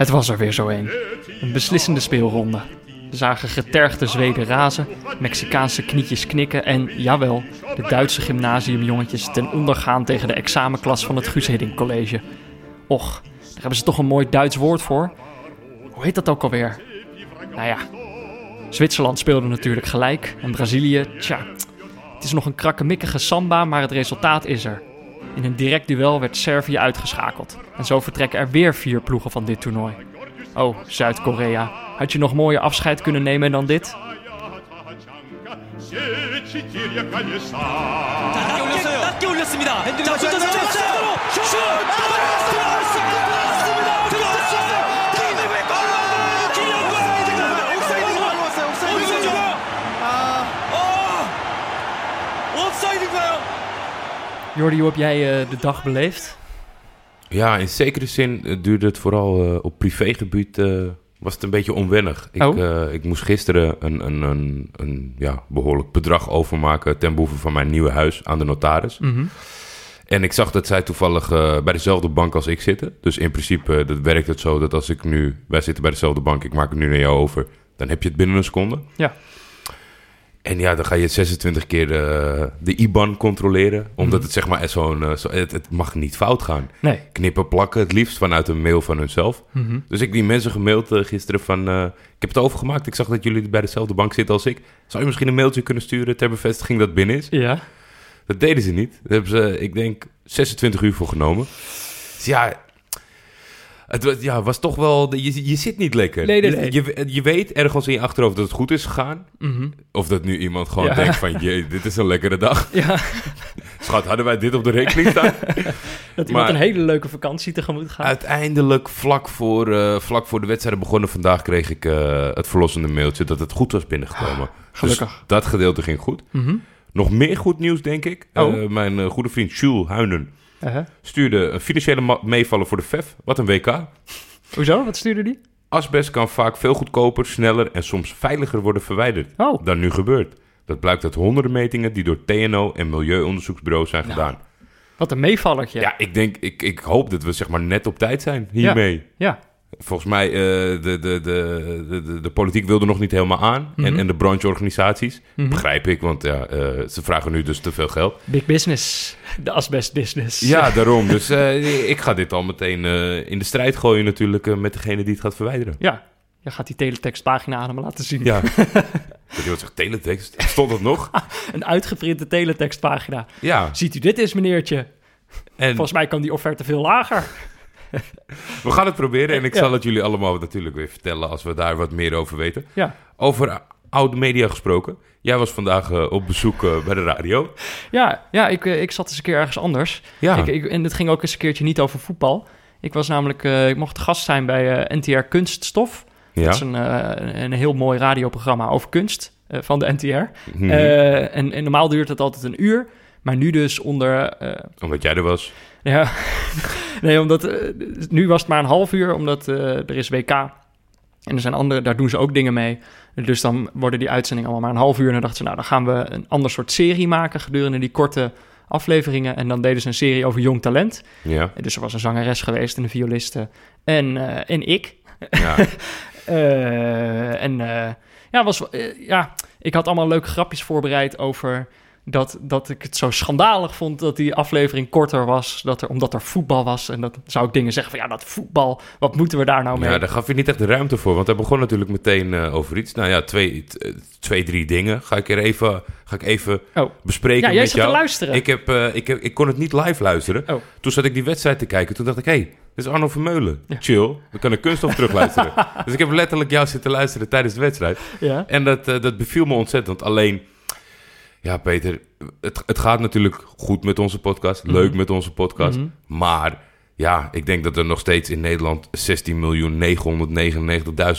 Het was er weer zo een. Een beslissende speelronde. We zagen getergde Zweden razen, Mexicaanse knietjes knikken en, jawel, de Duitse gymnasiumjongetjes ten onder gaan tegen de examenklas van het Guus College. Och, daar hebben ze toch een mooi Duits woord voor. Hoe heet dat ook alweer? Nou ja, Zwitserland speelde natuurlijk gelijk en Brazilië, tja, het is nog een krakkemikkige samba, maar het resultaat is er. In een direct duel werd Servië uitgeschakeld. En zo vertrekken er weer vier ploegen van dit toernooi. Oh, Zuid-Korea. Had je nog mooier afscheid kunnen nemen dan dit? 낮 Jordi, hoe heb jij uh, de dag beleefd? Ja, in zekere zin uh, duurde het vooral uh, op privégebied... was het een beetje onwennig. Ik, oh. ik moest gisteren een, een, een, een ja, behoorlijk bedrag overmaken... ten behoeve van mijn nieuwe huis aan de notaris. Mm -hmm. En ik zag dat zij toevallig bij dezelfde bank als ik zitten. Dus in principe dat werkt het zo dat als ik nu... Wij zitten bij dezelfde bank, ik maak het nu naar jou over... dan heb je het binnen een seconde. Ja. En ja, dan ga je 26 keer de, de IBAN controleren. Omdat Mhm. het zeg maar echt zo'n... Zo, het, het, mag niet fout gaan. Nee. Knippen, plakken, het liefst vanuit een mail van hunzelf. Mm -hmm. Dus ik die mensen gemaild uh, gisteren van... Uh, ik heb het overgemaakt. Ik zag dat jullie bij dezelfde bank zitten als ik. Zou je misschien een mailtje kunnen sturen ter bevestiging dat binnen is? Ja. Dat deden ze niet. Daar hebben ze, ik denk, 26 uur voor genomen. Dus ja... Het was, ja, was toch wel... Je, je zit niet lekker. Nee, nee, nee. Je, je weet ergens in je achterhoofd dat het goed is gegaan. Mm -hmm. Of dat nu iemand gewoon Ja. denkt van... Jee, dit is een lekkere dag. Ja, Schat, hadden wij dit op de rekening staan? dat iemand Maar- een hele leuke vakantie tegemoet gaat. Uiteindelijk, vlak voor, eh, vlak voor de wedstrijd begonnen vandaag... kreeg ik eh, het verlossende mailtje dat het goed was binnengekomen. gelukkig. Dus dat gedeelte ging goed. Mhm. Nog meer goed nieuws, denk ik. Oh. Eh, mijn goede vriend Jules Huinen... Uh-huh. stuurde een financiële ma- meevaller voor de VEF. Wat een WK. Hoezo? Wat stuurde die? Asbest kan vaak veel goedkoper, sneller en soms veiliger worden verwijderd Oh, dan nu gebeurt. Dat blijkt uit honderden metingen die door TNO en milieuonderzoeksbureaus zijn Nou, gedaan. wat een meevallertje. Ja, ik denk, ik, ik hoop dat we zeg maar net op tijd zijn hiermee. Ja. Volgens mij, eh, de, de, de, de, politiek wilde nog niet helemaal aan. en, Mhm. en de brancheorganisaties. Mhm. Begrijp ik, want ja, eh, ze vragen nu dus te veel geld. Big business. De asbest business. Ja, daarom. Dus eh, ik ga dit al meteen in de strijd gooien natuurlijk met degene die het gaat verwijderen. Ja. Je gaat die teletextpagina aan hem laten zien. Ja. dat iemand zegt, teletext, stond dat nog? Een uitgeprinte teletextpagina. Ja. Ziet u dit eens, meneertje? En Volgens mij kan die offerte veel lager. we gaan het proberen en ik Ja. zal het jullie allemaal natuurlijk weer vertellen als we daar wat meer over weten. Ja. Over oude media gesproken. Jij was vandaag eh, op bezoek eh, bij de radio. Ja, ja ik, eh, ik zat eens een keer ergens anders. Ja. Ik, ik, en het ging ook eens een keertje niet over voetbal. Ik was namelijk, ik mocht gast zijn bij NTR Kunststof. ja. Dat is een, eh, een heel mooi radioprogramma over kunst van de NTR. Eh, en, en normaal duurt het altijd een uur. Maar nu dus onder... eh, Omdat jij er was. ja, nee, omdat... eh, nu was het maar een half uur, omdat eh, er is WK. En er zijn andere, daar doen ze ook dingen mee. Dus dan worden die uitzendingen allemaal maar een half uur. En dan dachten ze, nou, dan gaan we een ander soort serie maken gedurende die korte afleveringen. En dan deden ze een serie over jong talent. Ja. Dus er was een zangeres geweest en een violiste. En, en ik. ja. En ja, was, ja, ik had allemaal leuke grapjes voorbereid over dat, dat ik het zo schandalig vond dat die aflevering korter was, dat er, omdat er voetbal was. En dat zou ik dingen zeggen van ja, dat voetbal, wat moeten we daar nou mee? ja, daar gaf je niet echt de ruimte voor. Want hij begon natuurlijk meteen eh, over iets. Nou ja, twee, eh, twee drie dingen. Ga ik er even, ga ik even Oh. bespreken ja, jij met zat te jou. luisteren. Ik, heb, eh, ik, heb, ik kon het niet live luisteren. Oh. Toen zat ik die wedstrijd te kijken. Toen dacht ik, hé, hey, dit is Arno Vermeulen. Ja. Chill, we kunnen kunststof terugluisteren. dus ik heb letterlijk jou zitten luisteren tijdens de wedstrijd. ja. En dat, dat beviel me ontzettend. Alleen, ja Peter, het, het gaat natuurlijk goed met onze podcast. Mhm. Leuk met onze podcast. Mhm. Maar ja, ik denk dat er nog steeds in Nederland 16.999.000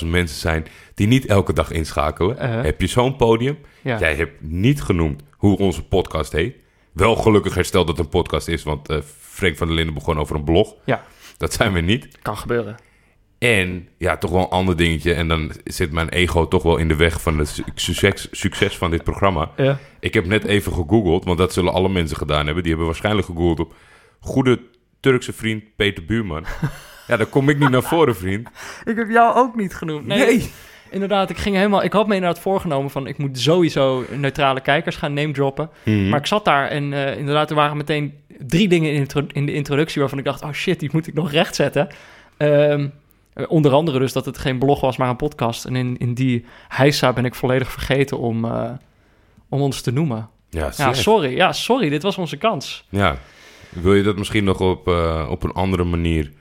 mensen zijn... die niet elke dag inschakelen. Uh-huh. Heb je zo'n podium? Ja. Jij hebt niet genoemd hoe onze podcast heet. Wel gelukkig hersteld dat het een podcast is, want eh Frank van der Linden begon over een blog. Ja. Dat zijn we niet. Kan gebeuren. En ja, toch wel een ander dingetje. En dan zit mijn ego toch wel in de weg van het su- succes, succes van dit programma. Ja. Ik heb net even gegoogeld, want dat zullen alle mensen gedaan hebben. Die hebben waarschijnlijk gegoogeld op goede Turkse vriend Peter Buurman. Ja, dan kom ik niet naar voren, vriend. Ik heb jou ook niet genoemd. Nee. Inderdaad, ik ging helemaal. Ik had me inderdaad voorgenomen van ik moet sowieso neutrale kijkers gaan name droppen. Mhm. Maar ik zat daar en eh, inderdaad, er waren meteen drie dingen in, de introductie waarvan ik dacht: oh shit, die moet ik nog rechtzetten. Eh, onder andere dus dat het geen blog was, maar een podcast. En in, in die heisa ben ik volledig vergeten om, eh, om ons te noemen. Ja, sorry. Ja, sorry. Dit was onze kans. Ja. Wil je dat misschien nog op, eh, op een andere manier...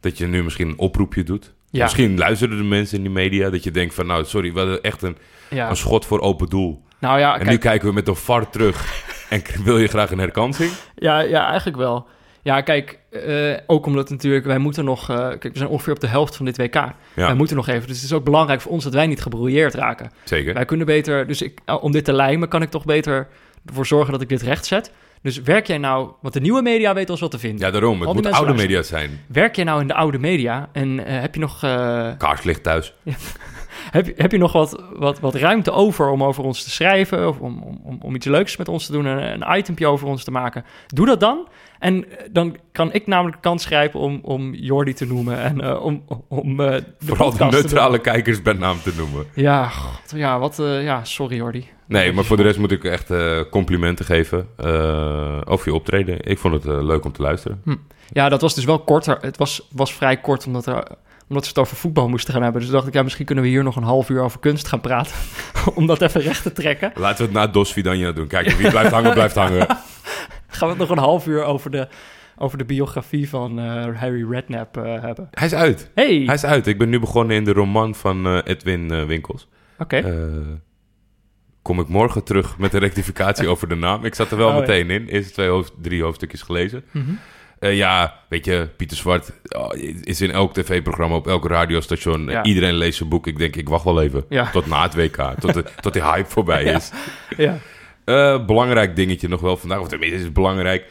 dat je nu misschien een oproepje doet? Ja. Misschien luisteren de mensen in die media... dat je denkt van, nou, sorry, we hadden echt een, Ja. een schot voor open doel. Nou ja, En kijk, nu kijken we met een VAR terug. en wil je graag een herkansing? Ja, ja, eigenlijk wel. Ja, kijk, eh, ook omdat natuurlijk wij moeten nog... eh, kijk, we zijn ongeveer op de helft van dit WK. Ja, Wij moeten nog even. Dus het is ook belangrijk voor ons dat wij niet gebrouilleerd raken. zeker. Wij kunnen beter... Dus ik, om dit te lijmen kan ik toch beter ervoor zorgen dat ik dit recht zet. Dus werk jij nou... Want de nieuwe media weet ons wat te vinden. Ja, daarom. Het moet oude media zijn. Werk jij nou in de oude media en eh, heb je nog... eh, Kaarslicht thuis. heb, je- heb je nog wat, wat, wat ruimte over om over ons te schrijven? Of om, om, om, om iets leuks met ons te doen? Een, een itempje over ons te maken? Doe dat dan. En eh, dan kan ik namelijk de kans grijpen om, om Jordi te noemen. En eh, om, om eh, de Vooral de neutrale kijkers bij naam te noemen. Ja, god, ja, wat, ja, sorry Jordi. Nee, maar voor de rest moet ik echt complimenten geven over je optreden. Ik vond het leuk om te luisteren. Ja, dat was dus wel korter. Het was, was vrij kort omdat, er, omdat ze het over voetbal moesten gaan hebben. Dus dacht ik, ja, misschien kunnen we hier nog een half uur over kunst gaan praten. om dat even recht te trekken. Laten we het na Dos Vidania doen. Kijk, wie blijft hangen, blijft hangen. gaan we het nog een half uur over de, over de biografie van eh, Harry Redknapp eh, hebben. Hij is uit. Hey, Hij is uit. Ik ben nu begonnen in de roman van eh, Edwin Winkels. oké. Kom ik morgen terug met een rectificatie over de naam. Ik zat er wel Oh, ja. meteen in. Eerste twee hoofd, drie hoofdstukjes gelezen. Mhm. Ja, weet je, Pieter Zwart oh, is in elk tv-programma, op elk radiostation. Ja. Iedereen leest zijn boek. Ik denk, ik wacht wel even. Ja. Tot na het WK. tot, de, tot die hype voorbij Ja. is. Ja. Eh, belangrijk dingetje nog wel vandaag. Of tenminste, is belangrijk.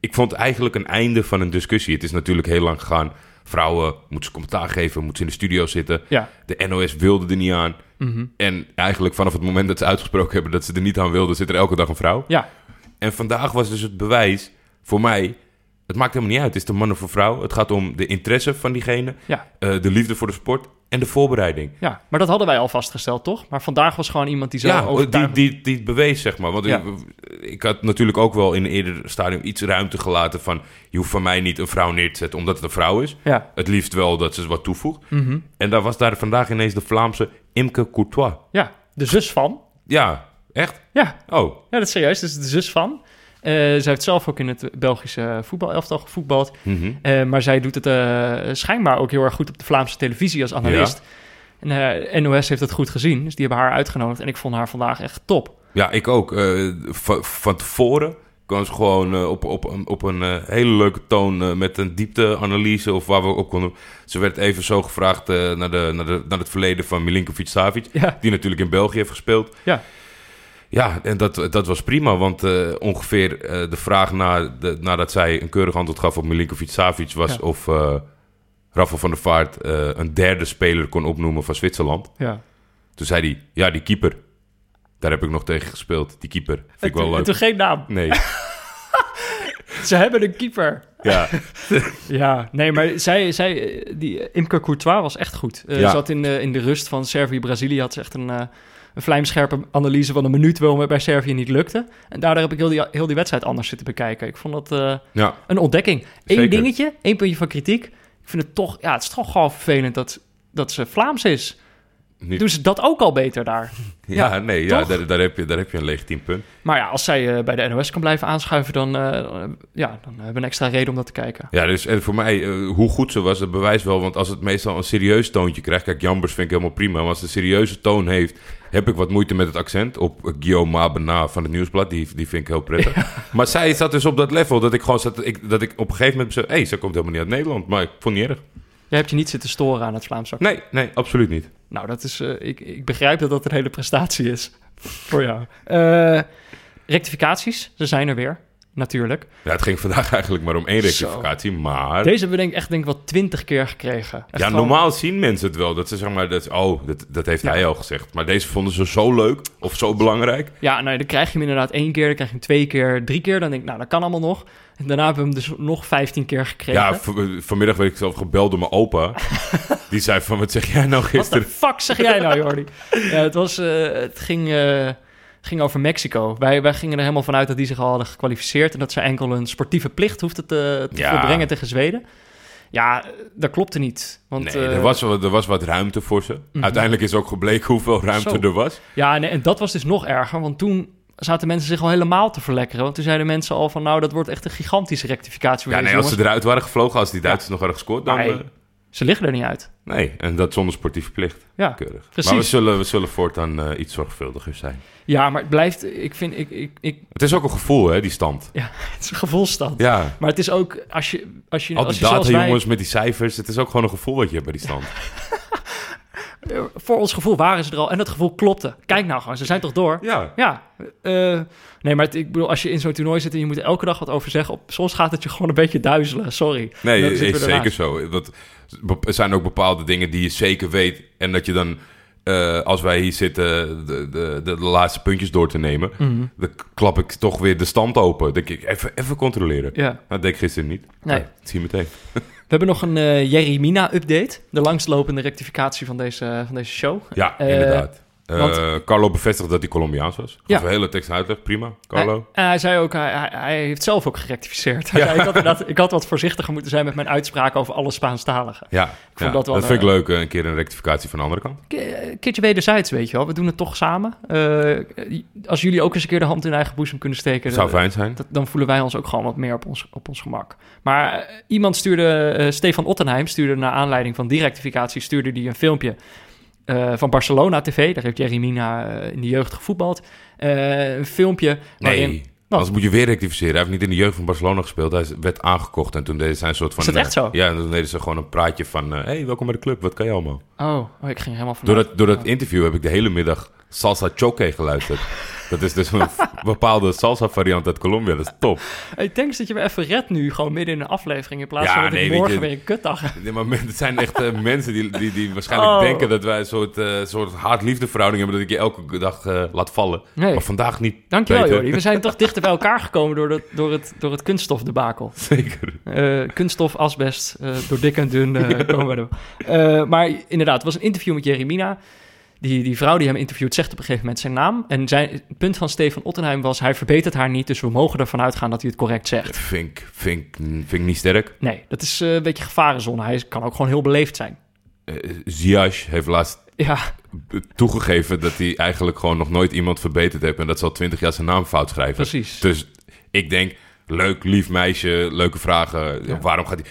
Ik vond eigenlijk een einde van een discussie. Het is natuurlijk heel lang gegaan. Vrouwen moeten ze commentaar geven, moeten ze in de studio zitten. Ja. De NOS wilde er niet aan. Mhm. En eigenlijk vanaf het moment dat ze uitgesproken hebben dat ze er niet aan wilden, zit er elke dag een vrouw. Ja. En vandaag was dus het bewijs voor mij. Het maakt helemaal niet uit. Het is de man of een vrouw. Het gaat om de interesse van diegene, Ja. eh, de liefde voor de sport en de voorbereiding. ja, maar dat hadden wij al vastgesteld, toch? Maar vandaag was gewoon iemand die zo Ja, die, overtuigend... die, die het bewees, zeg maar. Want Ja. ik, ik had natuurlijk ook wel in een eerder stadium iets ruimte gelaten van... je hoeft van mij niet een vrouw neer te zetten omdat het een vrouw is. Ja. Het liefst wel dat ze wat toevoegt. Mhm. En daar was daar vandaag ineens de Vlaamse Imke Courtois. ja, de zus van. Ja, echt? Ja, Oh, ja dat is serieus. Dat is de zus van. Eh zij heeft zelf ook in het Belgische voetbalelftal gevoetbald. mhm. Eh, maar zij doet het eh, schijnbaar ook heel erg goed op de Vlaamse televisie als analist. En NOS heeft het goed gezien, dus die hebben haar uitgenodigd. En ik vond haar vandaag echt top. Ja, ik ook. Van, van tevoren kwam ze gewoon op, op, een- op een hele leuke toon met een diepteanalyse of waar we op konden. Ze werd even zo gevraagd naar, de, naar, de, naar het verleden van Milinkovic Savic, Ja, die natuurlijk in België heeft gespeeld. Ja. Ja, en dat, dat was prima, want eh, ongeveer eh, de vraag na de, nadat zij een keurig antwoord gaf op Milinkovic Savic was Ja. of eh Rafa van der Vaart een derde speler kon opnoemen van Zwitserland. ja. Toen zei hij, ja, die keeper. Daar heb ik nog tegen gespeeld, die keeper. Vind ik wel en leuk. toen geen naam. Nee, Ze hebben een keeper. ja. Ja, nee, maar zij, zij die Imke Courtois was echt goed. Ja. Zat in de, in de rust van Servië-Brazilië, had ze echt een, een vlijmscherpe analyse van een minuut waarom het bij Servië niet lukte. En daardoor heb ik heel die, heel die wedstrijd anders zitten bekijken. Ik vond dat eh, ja. een ontdekking. Eén dingetje, één puntje van kritiek. Ik vind het toch, ja, het is toch gewoon vervelend dat, dat ze Vlaams is. Doen ze dat ook al beter daar? ja, ja, nee, ja, daar, daar, heb je, daar heb je een legitiem punt. Maar ja, als zij eh, bij de NOS kan blijven aanschuiven, dan, eh, ja, dan hebben we een extra reden om dat te kijken. Ja, dus en voor mij, eh, hoe goed ze was, dat bewijst wel. Want als het meestal een serieus toontje krijgt... Kijk, Jambers vind ik helemaal prima. Maar als het een serieuze toon heeft... heb ik wat moeite met het accent. Op Guillaume Mabena van het Nieuwsblad. Die, die vind ik heel prettig. Maar zij zat dus op dat level dat ik gewoon zat... Ik, dat ik op een gegeven moment zei... Hé, hey, ze komt helemaal niet uit Nederland. Maar ik vond het niet erg. Hebt je niet zitten storen aan het Vlaams accent. Nee, nee, absoluut niet. Nou, dat is, eh, ik, ik begrijp dat dat een hele prestatie is voor jou. Eh, rectificaties, ze zijn er weer. Natuurlijk. Ja, het ging vandaag eigenlijk maar om één Zo. rectificatie, maar... Deze hebben we denk ik echt denk ik wel twintig keer gekregen. Echt ja, gewoon- normaal zien mensen het wel. Dat ze zeg maar, dat, oh, dat, dat heeft Ja. hij al gezegd. Maar deze vonden ze zo leuk of zo belangrijk. Ja, nou, dan krijg je hem inderdaad één keer, dan krijg je hem twee keer, drie keer. Dan denk ik, nou, dat kan allemaal nog. En daarna hebben we hem dus nog vijftien keer gekregen. Ja, vanmiddag werd ik zelf gebeld door mijn opa. Die zei van, wat zeg jij nou Wat de gisteren? fuck zeg jij nou, Jordi? ja, het, was, eh, het ging, eh, ging over Mexico. Wij, wij gingen er helemaal vanuit dat die zich al hadden gekwalificeerd... en dat ze enkel een sportieve plicht hoefden te, te Ja. volbrengen tegen Zweden. Ja, dat klopte niet. Want, Nee, eh, er, was, wat- er was wat ruimte voor ze. Uiteindelijk is ook gebleken hoeveel ruimte Zo. er was. Ja, nee, en dat was dus nog erger, want toen zaten mensen zich al helemaal te verlekkeren. Want toen zeiden mensen al van, nou, dat wordt echt een gigantische rectificatie voor Ja, nee, als ze eruit waren gevlogen, als die Duitsers nog hadden gescoord, dan... Nee. eh, Ze liggen er niet uit. Nee, en dat zonder sportieve plicht. Ja, Keurig. precies. Maar we zullen, we zullen voortaan eh, iets zorgvuldiger zijn. ja maar het blijft, ik vind, ik, ik, ik, Het is ook een gevoel, hè, die stand. ja, het is een gevoelsstand. Ja, Maar het is ook, als je, als je, al als die je zoals data, wij, jongens, met die cijfers. Het is ook gewoon een gevoel wat je hebt bij die stand. eh, voor ons gevoel waren ze er al en het gevoel klopte. Kijk nou gewoon, ze zijn toch door? Ja, Ja, eh, nee, maar het, ik bedoel, als je in zo'n toernooi zit en je moet elke dag wat over zeggen, op, soms gaat het je gewoon een beetje duizelen, sorry. Nee, is zeker zo. Dat, er zijn ook bepaalde dingen die je zeker weet. En dat je dan, eh, als wij hier zitten, de, de, de, de laatste puntjes door te nemen. Mhm. Dan klap ik toch weer de stand open. Dan denk ik, even, even controleren. Ja. Dat deed ik gisteren niet. Nee. Dat zie je meteen. We hebben nog een eh Jerry Mina-update. De langstlopende rectificatie van deze, van deze show. Ja, inderdaad. Eh, want- Carlo bevestigt dat hij Colombiaans was. Ja. Gaf een hele tekst uitleg. Prima, Carlo. Hij, en hij zei ook, hij, hij, heeft zelf ook gerectificeerd. Hij zei, ik, had inderdaad- ik had wat voorzichtiger moeten zijn met mijn uitspraken over alle Spaanstaligen. ja, vond ja, dat wel, vind ik leuk. eh, Een keer een rectificatie van de andere kant. Een keertje wederzijds, weet je wel. We doen het toch samen. Eh, als jullie ook eens een keer de hand in eigen boezem kunnen steken... Zou fijn zijn. dat- dan voelen wij ons ook gewoon wat meer op ons, op ons gemak. Maar iemand stuurde, Stefan Ottenheim stuurde naar aanleiding van die rectificatie, stuurde die een filmpje eh, van Barcelona TV. Daar heeft Jerry Mina eh, in de jeugd gevoetbald. Eh, een filmpje waarin... Nee, anders moet je weer rectificeren. Hij heeft niet in de jeugd van Barcelona gespeeld. Hij werd aangekocht en toen deden ze een soort van... Is dat echt zo? Ja, en toen deden ze gewoon een praatje van... eh, hey, welkom bij de club, wat kan je allemaal? Oh, oh, ik ging helemaal van. Door dat, door dat interview heb ik de hele middag Salsa Choque geluisterd. dat is dus een bepaalde salsa variant uit Colombia. Dat is top. Hey, thanks dat je me even redt nu, gewoon midden in een aflevering, in plaats Ja, van dat nee, ik morgen je- weer een kutdag. Nee, maar het zijn echt eh, mensen die, die, die waarschijnlijk Oh. denken dat wij een soort, eh soort haat-liefde verhouding hebben. Dat ik je elke dag eh, laat vallen. Nee. Maar vandaag niet. Dankjewel. Jordi. We zijn toch dichter bij elkaar gekomen door, dat, door, het, door het kunststofdebakel. Zeker. Kunststof, asbest, door dik en dun komen we er. Maar inderdaad, het was een interview met Jerry Mina. Die, die vrouw die hem interviewt zegt op een gegeven moment zijn naam. En zijn, het punt van Stefan Ottenheim was... hij verbetert haar niet, dus we mogen ervan uitgaan dat hij het correct zegt. ik, vind ik niet sterk. Nee, dat is eh, een beetje gevarenzone. Hij kan ook gewoon heel beleefd zijn. Ziyech heeft laatst Ja, toegegeven dat hij eigenlijk gewoon nog nooit iemand verbeterd heeft. En dat ze al twintig jaar zijn naam fout schrijven. precies. Dus ik denk, leuk, lief meisje, leuke vragen. Ja. Waarom gaat hij...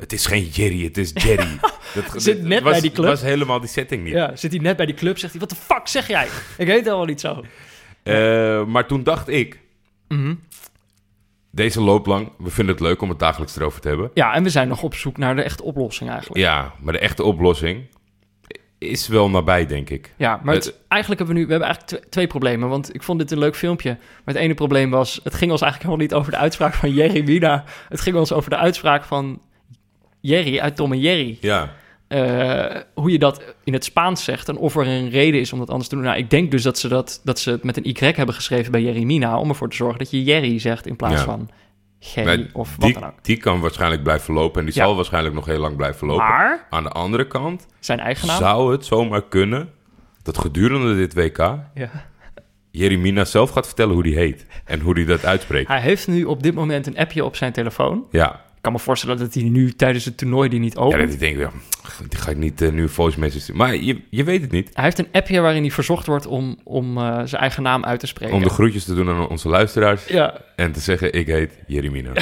Het is geen Jerry, het is Jerry. Dat, Zit net was, bij die club. was helemaal die setting niet. Ja, zit hij net bij die club, zegt hij... Wat de fuck zeg jij? Ik heet helemaal niet zo. Eh, maar toen dacht ik, Mhm. deze looplang, we vinden het leuk om het dagelijks erover te hebben. Ja, en we zijn nog op zoek naar de echte oplossing eigenlijk. Ja, maar de echte oplossing is wel nabij, denk ik. Ja, maar het- Het- eigenlijk hebben we nu we hebben eigenlijk tw- twee problemen. Want ik vond dit een leuk filmpje. Maar het ene probleem was... Het ging ons eigenlijk helemaal niet over de uitspraak van Jerry Mina. Het ging ons over de uitspraak van Jerry uit Tom en Jerry. Ja, Eh, hoe je dat in het Spaans zegt en of er een reden is om dat anders te doen. Nou, ik denk dus dat ze, dat, dat ze het met een Y hebben geschreven bij Jerry Mina... om ervoor te zorgen dat je Jerry zegt in plaats Ja. van Gerry of wat die, dan ook. die kan waarschijnlijk blijven lopen en die Ja. zal waarschijnlijk nog heel lang blijven lopen. Maar Aan de andere kant zijn eigen naam... zou het zomaar kunnen dat gedurende dit WK Ja. Jeremina zelf gaat vertellen hoe die heet en hoe die dat uitspreekt. Hij heeft nu op dit moment een appje op zijn telefoon. Ja, Ik kan me voorstellen dat hij nu tijdens het toernooi die niet opent. ja dat ik denk, ja, die ga ik niet eh, nu een voice message sturen. Maar je, je weet het niet. Hij heeft een appje waarin hij verzocht wordt om, om eh, zijn eigen naam uit te spreken. Om de groetjes te doen aan onze luisteraars ja, en te zeggen, ik heet Jeremina.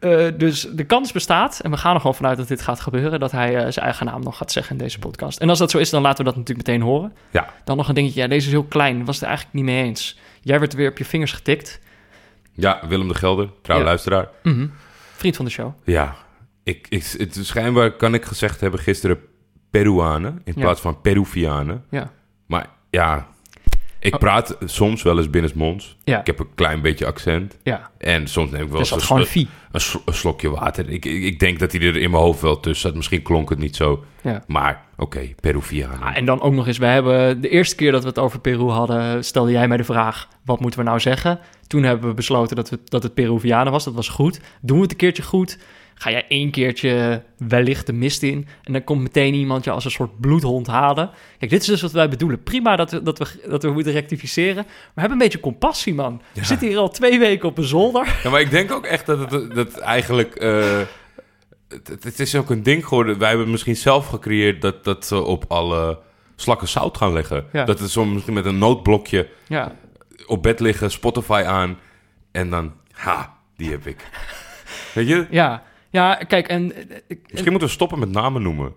eh, dus de kans bestaat, en we gaan er gewoon vanuit dat dit gaat gebeuren, dat hij zijn eigen naam nog gaat zeggen in deze podcast. En als dat zo is, dan laten we dat natuurlijk meteen horen. Ja. Dan nog een dingetje, ja, deze is heel klein, was het er eigenlijk niet mee eens. Jij werd weer op je vingers getikt. Ja, Willem de Gelder, trouw Ja. luisteraar. Mhm. Vriend van de show. Ja, ik, ik, het, schijnbaar kan ik gezegd hebben gisteren Peruanen in Ja. plaats van Peruvianen. Ja. Maar ja, Ik praat soms wel eens binnensmonds. Ja. Ik heb een klein beetje accent. Ja, En soms neem ik wel dus eens een, gewoon sl- vie. een, een slokje water. Ik, ik, ik denk dat hij er in mijn hoofd wel tussen zat. Misschien klonk het niet zo. Ja. Maar oké, Peruvianen. Ah, en dan ook nog eens, we hebben de eerste keer dat we het over Peru hadden, stelde jij mij de vraag, wat moeten we nou zeggen? Toen hebben we besloten dat, we, dat het Peruvianen was, dat was goed. Doen we het een keertje goed? Ga jij één keertje wellicht de mist in en dan komt meteen iemand je als een soort bloedhond halen. Kijk, dit is dus wat wij bedoelen. Prima dat we, dat we, dat we moeten rectificeren, maar hebben een beetje compassie, man. We zitten hier al twee weken op een zolder. Ja, maar ik denk ook echt dat het dat eigenlijk... eh, het, is ook een ding geworden. Wij hebben misschien zelf gecreëerd dat, dat ze op alle slakken zout gaan leggen. Ja. Dat het zo misschien met een noodblokje Ja, op bed liggen, Spotify aan. En dan, ha, die heb ik. Weet je? ja. Ja, kijk, en... eh, ik- Misschien moeten we stoppen met namen noemen.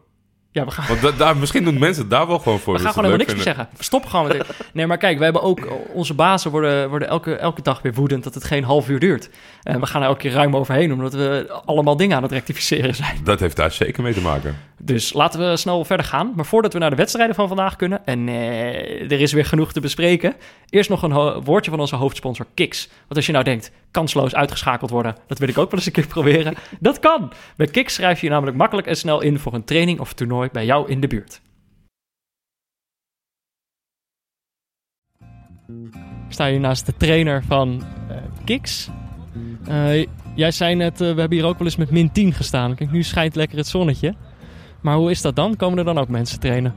Ja, we gaan... Want da- daar, misschien doen mensen daar wel gewoon voor. We gaan gewoon helemaal niks meer zeggen. Stop gewoon met dit. Nee, maar kijk, we hebben ook... Onze bazen worden, worden elke, elke dag weer woedend dat het geen half uur duurt. En we gaan er elke keer ruim overheen, omdat we allemaal dingen aan het rectificeren zijn. Dat heeft daar zeker mee te maken. Dus laten we snel verder gaan. Maar voordat we naar de wedstrijden van vandaag kunnen... en eh, er is weer genoeg te bespreken... eerst nog een woordje van onze hoofdsponsor Kiks. Want als je nou denkt, kansloos uitgeschakeld worden... dat wil ik ook wel eens een keer proberen. Dat kan! Bij Kiks schrijf je je namelijk makkelijk en snel in... voor een training of toernooi bij jou in de buurt. Ik sta hier naast de trainer van eh Kiks. Eh, jij zei net, eh, we hebben hier ook wel eens met min 10 gestaan. Kijk, nu schijnt lekker het zonnetje. Maar hoe is dat dan? Komen er dan ook mensen trainen?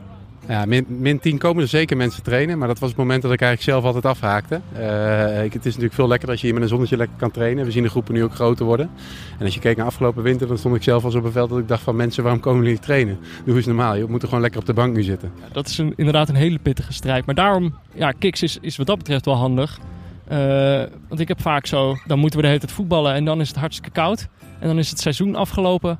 Ja, min, min 10 komen er zeker mensen trainen, maar dat was het moment dat ik eigenlijk zelf altijd afhaakte. Eh, ik, het is natuurlijk veel lekkerder als je hier met een zonnetje lekker kan trainen. We zien de groepen nu ook groter worden. En als je keek naar afgelopen winter, dan stond ik zelf al op een veld dat ik dacht van mensen, waarom komen jullie niet trainen? Doe eens normaal, je moet er gewoon lekker op de bank nu zitten. Ja, dat is inderdaad een hele pittige strijd. Maar daarom, ja, Kiks is, is wat dat betreft wel handig. Eh, want ik heb vaak zo, dan moeten we de hele tijd voetballen en dan is het hartstikke koud. En dan is het seizoen afgelopen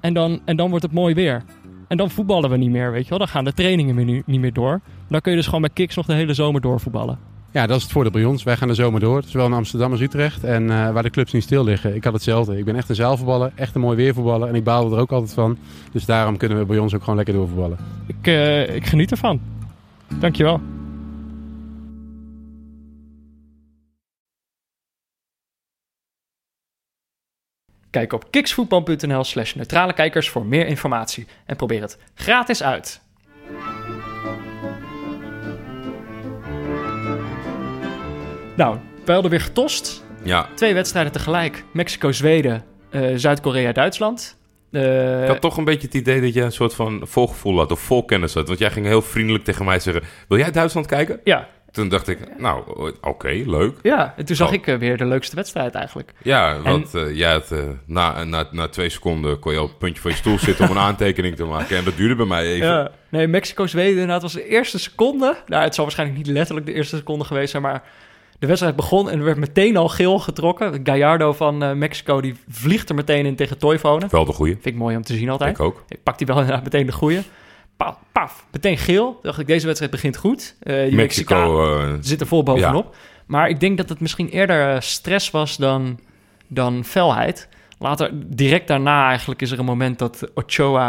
en dan, en dan wordt het mooi weer. En dan voetballen we niet meer, weet je wel. Dan gaan de trainingen meer nu, niet meer door. Dan kun je dus gewoon bij Kiks nog de hele zomer doorvoetballen. Ja, dat is het voordeel bij ons. Wij gaan de zomer door, zowel in Amsterdam als Utrecht. En eh, waar de clubs niet stil liggen. Ik had hetzelfde. Ik ben echt een zaalvoetballer, echt een mooi weervoetballer. En ik baalde er ook altijd van. Dus daarom kunnen we bij ons ook gewoon lekker doorvoetballen. Ik, eh, ik geniet ervan. Dankjewel. Kijk op kiksvoetbal.nl slash neutrale kijkers voor meer informatie en probeer het gratis uit. Nou, hadden weer getost. Ja, Twee wedstrijden tegelijk. Mexico-Zweden, eh, Zuid-Korea-Duitsland. Eh, ik had toch een beetje het idee dat je een soort van volgevoel had of volkennis had. Want jij ging heel vriendelijk tegen mij zeggen, wil jij Duitsland kijken? ja, Toen dacht ik, nou, oké, leuk. ja, en toen zag Oh. ik eh, weer de leukste wedstrijd eigenlijk. Ja, want eh, jij had, eh, na, na, na twee seconden kon je op het puntje van je stoel zitten om een aantekening te maken. En dat duurde bij mij even. Ja. Nee, Mexico-Zweden, inderdaad, was de eerste seconde. Nou, het zal waarschijnlijk niet letterlijk de eerste seconde geweest zijn, maar de wedstrijd begon en er werd meteen al geel getrokken. Gallardo van Mexico, die vliegt er meteen in tegen Toivonen. Wel de goeie. Vind ik mooi om te zien altijd. Ik ook. Ik pak die wel inderdaad meteen de goeie. Pa, paf, meteen geel. Dacht ik, deze wedstrijd begint goed. Die Mexicaan Mexico, eh, zit er vol bovenop. Maar ik denk dat het misschien eerder eh, stress was dan, dan felheid. Later, direct daarna eigenlijk, is er een moment dat Ochoa...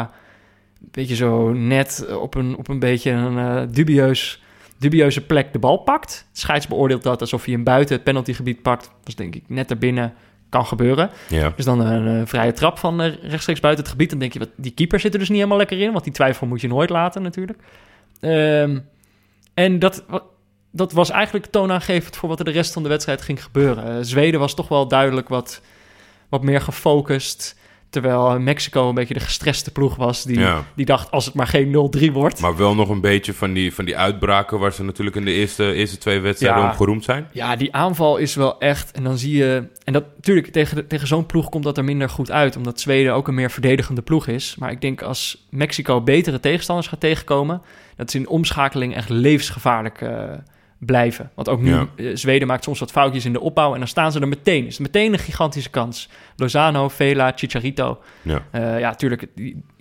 een beetje zo net op een, op een beetje een dubieus, dubieuze plek de bal pakt. Scheids beoordeelt dat alsof hij hem buiten het penaltygebied pakt. was denk ik net erbinnen. Kan gebeuren. ja. Dus dan een eh, vrije trap van eh, rechtstreeks buiten het gebied. Dan denk je, wat, die keeper zit er dus niet helemaal lekker in. Want die twijfel moet je nooit laten natuurlijk. Ehm, en dat, dat was eigenlijk toonaangevend voor wat er de rest van de wedstrijd ging gebeuren. Eh, Zweden was toch wel duidelijk wat, wat meer gefocust. Terwijl Mexico een beetje de gestreste ploeg was. Die, Ja. die dacht, als het maar geen 0-3 wordt. Maar wel nog een beetje van die, van die uitbraken waar ze natuurlijk in de eerste, eerste twee wedstrijden Ja. om geroemd zijn. Ja, die aanval is wel echt. En dan zie je. En dat natuurlijk, tegen, tegen zo'n ploeg komt dat er minder goed uit. Omdat Zweden ook een meer verdedigende ploeg is. Maar ik denk als Mexico betere tegenstanders gaat tegenkomen. dat ze in omschakeling echt levensgevaarlijk eh, blijven. Want ook nu, Ja. eh, Zweden maakt soms wat foutjes in de opbouw. En dan staan ze er meteen. Is meteen een gigantische kans. Lozano, Vela, Chicharito. Ja. Eh, ja, tuurlijk.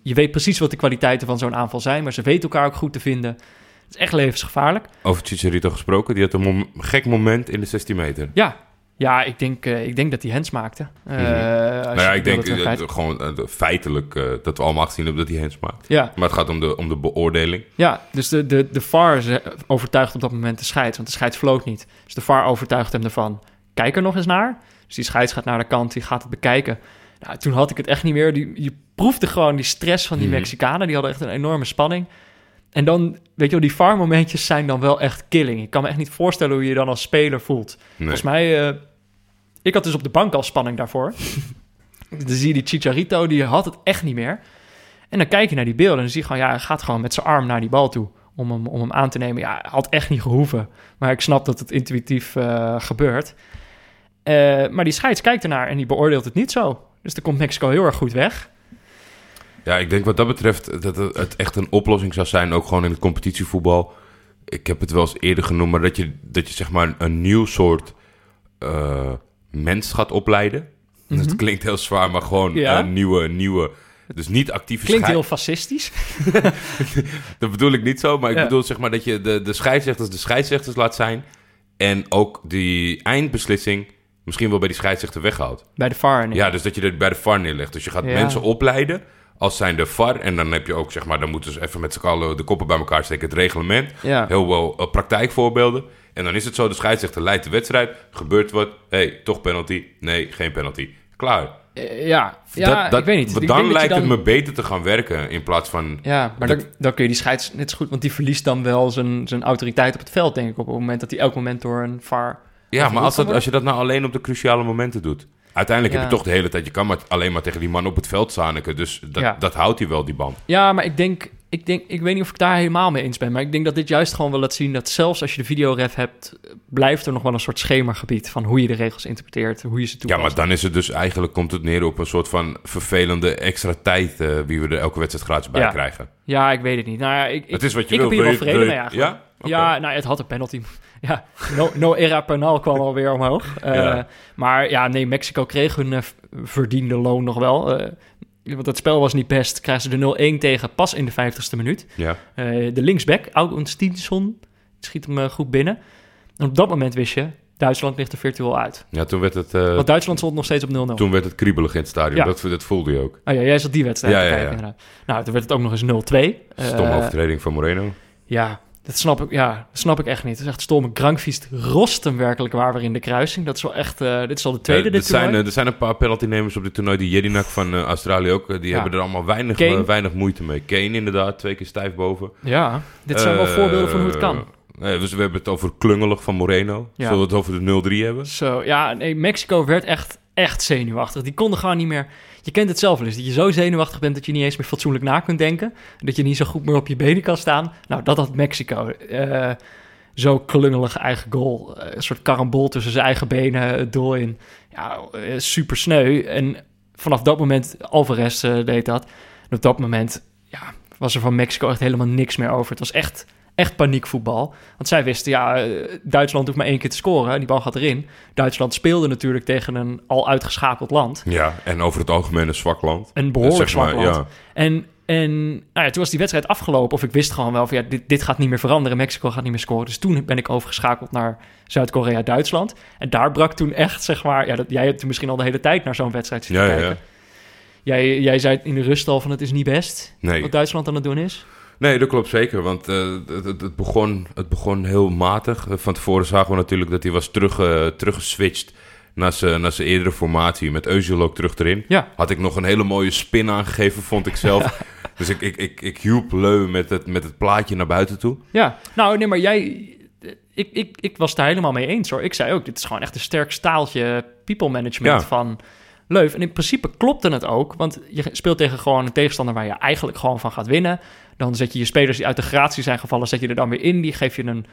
Je weet precies wat de kwaliteiten van zo'n aanval zijn. Maar ze weten elkaar ook goed te vinden. Het is echt levensgevaarlijk. Over Chicharito gesproken, die had een mom- gek moment in de 16 meter. Ja, Ja, ik denk, eh, ik denk dat hij hands maakte. Mhm. als nou ja, ik denk terugkijkt. eh, gewoon feitelijk dat we allemaal gezien hebben dat hij hands maakt. Ja, Maar het gaat om de, om de beoordeling. ja, dus de, de, de VAR overtuigt op dat moment de scheids, want de scheids floot niet. Dus de VAR overtuigt hem ervan. Kijk er nog eens naar. Dus die scheids gaat naar de kant, die gaat het bekijken. Nou, toen had ik het echt niet meer. Die, je proefde gewoon die stress van die Mhm. Mexicanen. Die hadden echt een enorme spanning. En dan, weet je wel, die VAR-momentjes zijn dan wel echt killing. Ik kan me echt niet voorstellen hoe je je dan als speler voelt. Nee. Volgens mij, eh, ik had dus op de bank al spanning daarvoor. dan zie je die Chicharito, die had het echt niet meer. En dan kijk je naar die beelden en dan zie je gewoon, ja, hij gaat gewoon met zijn arm naar die bal toe om hem, om hem aan te nemen. Ja, had echt niet gehoeven. Maar ik snap dat het intuïtief eh, gebeurt. Eh, maar die scheids kijkt ernaar en die beoordeelt het niet zo. Dus dan komt Mexico heel erg goed weg. Ja, ik denk wat dat betreft dat het het echt een oplossing zou zijn, ook gewoon in het competitievoetbal. Ik heb het wel eens eerder genoemd, maar dat je, dat je zeg maar een nieuw soort eh, mens gaat opleiden. Dat klinkt heel zwaar, maar gewoon. Ja. een nieuwe, nieuwe, dus niet actieve Klinkt heel fascistisch. Dat bedoel ik niet zo, maar ik Ja. bedoel zeg maar dat je de, de scheidsrechters de scheidsrechters laat zijn en ook die eindbeslissing misschien wel bij die scheidsrechter weghaalt. Bij de VAR. niet. Ja, dus dat je het bij de VAR neerlegt. Dus je gaat Ja. mensen opleiden als zijn de VAR. En dan heb je ook, zeg maar, dan moeten ze even met z'n allen de koppen bij elkaar steken. Het reglement. Ja. Heel wel eh, praktijkvoorbeelden. En dan is het zo, de scheidsrechter leidt de wedstrijd. Gebeurt wat. hey, toch penalty. Nee, geen penalty. Klaar. Eh, ja, ja Dat- dat- ik weet niet. Ik Dan lijkt het me beter te gaan werken in plaats van... Ja, maar Dat- dan, dan kun je die scheids net zo goed... Want die verliest dan wel zijn, zijn autoriteit op het veld, denk ik... op het moment dat hij elk moment door een VAR... Ja, maar als, dat, als je dat nou alleen op de cruciale momenten doet. Uiteindelijk Ja. heb je toch de hele tijd... Je kan maar alleen maar tegen die man op het veld zaniken. Dus dat, Ja. dat houdt hij wel, die band. Ja, maar ik denk, ik denk... Ik weet niet of ik daar helemaal mee eens ben... maar ik denk dat dit juist gewoon wil laten zien... dat zelfs als je de videoref hebt... blijft er nog wel een soort schemagebied... van hoe je de regels interpreteert, hoe je ze Ja, toepast. maar dan is het dus eigenlijk... komt het neer op een soort van vervelende extra tijd... eh, wie we er elke wedstrijd gratis bij Ja. krijgen. Ja, ik weet het niet. Nou ja, ik, ik, Het is wat je ik wil. heb hier wel vrede mee eigenlijk. Ja? Ja, nou, het had een penalty. Ja, no, no era penal kwam alweer omhoog. Eh, Ja. Maar ja, nee, Mexico kreeg hun eh, verdiende loon nog wel. Eh, want het spel was niet best. Krijgen ze de 0-1 tegen pas in de 50ste minuut. Ja. De linksback, Augustinsson, schiet hem goed binnen. En op dat moment wist je, Duitsland ligt er virtueel uit. ja, toen werd het... eh, Want Duitsland stond nog steeds op 0-0. toen werd het kriebelig in het stadion. Ja. Dat, dat voelde je ook. Oh ja, jij zat die wedstrijd Ja, te ja, kijken ja. inderdaad. Nou, toen werd het ook nog eens 0-2. Stomme Eh, overtreding van Moreno. Ja, dat snap ik, ja, snap ik echt niet. Het is echt stom. Grankvist rost hem werkelijk waar weer in de kruising. Dat is wel echt... eh, dit is al de tweede Eh, dit er, zijn, eh, er zijn een paar penaltynemers op dit toernooi. Die Jedinak van Australië ook. die Ja. hebben er allemaal weinig, weinig moeite mee. Kane inderdaad, twee keer stijf boven. Ja, dit zijn wel voorbeelden van hoe het kan. dus we hebben het over klungelig van Moreno. Ja. Zullen we het over de 0-3 hebben? Zo, ja, nee, Mexico werd echt, echt zenuwachtig. Die konden gewoon niet meer... Je kent het zelf wel eens, dat je zo zenuwachtig bent dat je niet eens meer fatsoenlijk na kunt denken. Dat je niet zo goed meer op je benen kan staan. Nou, dat had Mexico. Eh, zo klungelig eigen goal. Eh, een soort karambol tussen zijn eigen benen, het doel in. Ja, eh, super sneu. En vanaf dat moment, Alvarez deed dat. En op dat moment ja, was er van Mexico echt helemaal niks meer over. Het was echt, echt paniekvoetbal. Want zij wisten, ja, eh, Duitsland hoeft maar één keer te scoren. en Die bal gaat erin. Duitsland speelde natuurlijk tegen een al uitgeschakeld land. Ja, en over het algemeen een zwak land. Een behoorlijk Zeg maar, zwak land. ja. En, en nou ja, toen was die wedstrijd afgelopen. Of ik wist gewoon wel van ja, dit, dit gaat niet meer veranderen. Mexico gaat niet meer scoren. Dus toen ben ik overgeschakeld naar Zuid-Korea, Duitsland. En daar brak toen echt, zeg maar... Ja, dat, jij hebt misschien al de hele tijd naar zo'n wedstrijd zitten Ja, ja, kijken. ja. Jij, jij zei in de rust al van het is niet best Nee. wat Duitsland aan het doen is. Nee, dat klopt zeker. Want eh, het, het, begon, het begon heel matig. Van tevoren zagen we natuurlijk dat hij was terug, eh, teruggeswitcht naar zijn naar zijn eerdere formatie. Met Özil ook terug erin. Ja. Had ik nog een hele mooie spin aangegeven, vond ik zelf. dus ik, ik, ik, ik hielp Leu met het, met het plaatje naar buiten toe. Ja, nou nee, maar jij... Ik, ik, ik was daar helemaal mee eens hoor. Ik zei ook, dit is gewoon echt een sterk staaltje people management Ja. van Leuf. En in principe klopte het ook, want je speelt tegen gewoon een tegenstander waar je eigenlijk gewoon van gaat winnen. Dan zet je je spelers die uit de gratie zijn gevallen, zet je er dan weer in. Die geef je een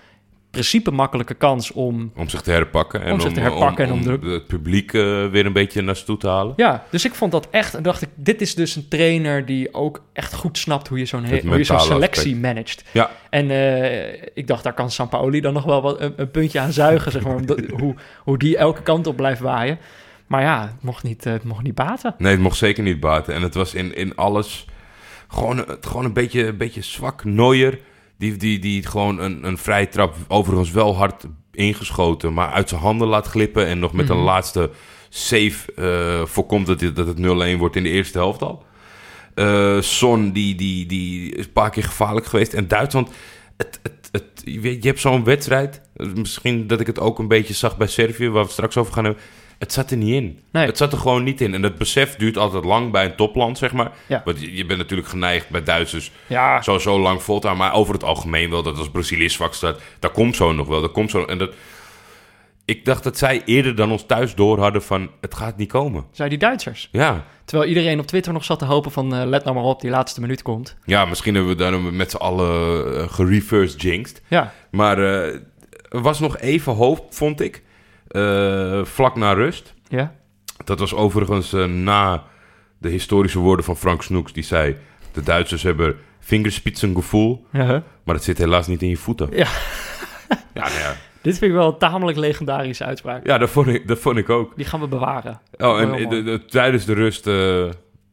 principe makkelijke kans om... Om zich te herpakken. En Om zich te herpakken en om de- het publiek eh, weer een beetje naar ze toe te halen. Ja, dus ik vond dat echt... En dacht ik, dit is dus een trainer die ook echt goed snapt hoe je zo'n, hoe je zo'n mentale selectie aspect. managt. Ja, En eh, ik dacht, daar kan Sampaoli dan nog wel wat, een, een puntje aan zuigen, zeg maar. omdat- hoe, hoe die elke kant op blijft waaien. Maar ja, het mocht niet, eh, het mocht niet baten. nee, het mocht zeker niet baten. En het was in, in alles gewoon, het- gewoon een beetje, een beetje zwak. Neuer, die, die, die gewoon een, een vrije trap overigens wel hard ingeschoten, maar uit zijn handen laat glippen. En nog met een laatste save eh, voorkomt dat het, dat het 0-1 wordt in de eerste helft al. Eh, Son, die, die, die is een paar keer gevaarlijk geweest. En Duitsland, het, het, het, je, hebt zo'n wedstrijd. Misschien dat ik het ook een beetje zag bij Servië, waar we het straks over gaan hebben. Het zat er niet in. Nee. Het zat er gewoon niet in. En dat besef duurt altijd lang bij een topland, zeg maar. Ja. Want je, je bent natuurlijk geneigd bij Duitsers Ja, zo, zo lang vol te houden. Maar over het algemeen wel, dat als Brazilië zwak staat, dat komt zo nog wel. Dat komt zo. En dat, ik dacht dat zij eerder dan ons thuis door hadden van, het gaat niet komen. zei die Duitsers. Ja, Terwijl iedereen op Twitter nog zat te hopen van... eh, let nou maar op, die laatste minuut komt. ja misschien hebben we daar met z'n allen uh, gereverse jinxed. Ja, Maar eh, er was nog even hoop, vond ik. Eh, vlak na rust. ja. Dat was overigens eh, na de historische woorden van Frank Snoeks. Die zei, de Duitsers hebben vingerspitsengevoel. ja. Maar het zit helaas niet in je voeten. Ja. Ja, nou ja. Dit vind ik wel een tamelijk legendarische uitspraak. ja dat, vond ik, dat vond ik ook. Die gaan we bewaren. Oh, en de- de- tijdens de rust... eh,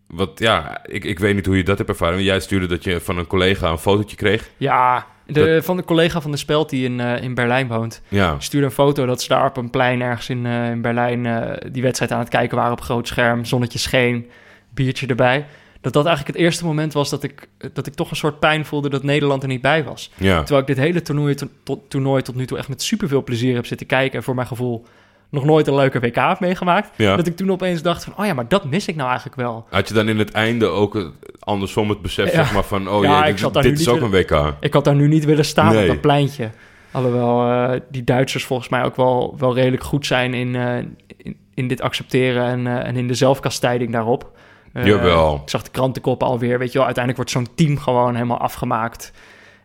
wat, ja, ik, ik weet niet hoe je dat hebt ervaren. Jij stuurde dat je van een collega een fotootje kreeg. Ja, de, van de collega van de Speld die in, eh, in Berlijn woont... Ja, stuurde een foto dat ze daar op een plein ergens in, eh, in Berlijn... eh, die wedstrijd aan het kijken waren op groot scherm. Zonnetje scheen, biertje erbij. Dat dat eigenlijk het eerste moment was dat ik, dat ik toch een soort pijn voelde... dat Nederland er niet bij was. ja. Terwijl ik dit hele toernooi to- toernooi tot nu toe echt met superveel plezier heb zitten kijken... en voor mijn gevoel nog nooit een leuke WK heb meegemaakt. ja. Dat ik toen opeens dacht van... oh ja, maar dat mis ik nou eigenlijk wel. Had je dan in het einde ook het- andersom het besef, Ja. zeg maar, van... Oh Ja, jee, dit, is ook een WK. Ik had daar nu niet willen staan Nee. op dat pleintje. Alhoewel eh, die Duitsers volgens mij ook wel, wel redelijk goed zijn in, eh, in, in dit accepteren en, eh, en in de zelfkastijding daarop. Eh, Jawel. Ik zag de krantenkoppen alweer, weet je wel. Uiteindelijk wordt zo'n team gewoon helemaal afgemaakt.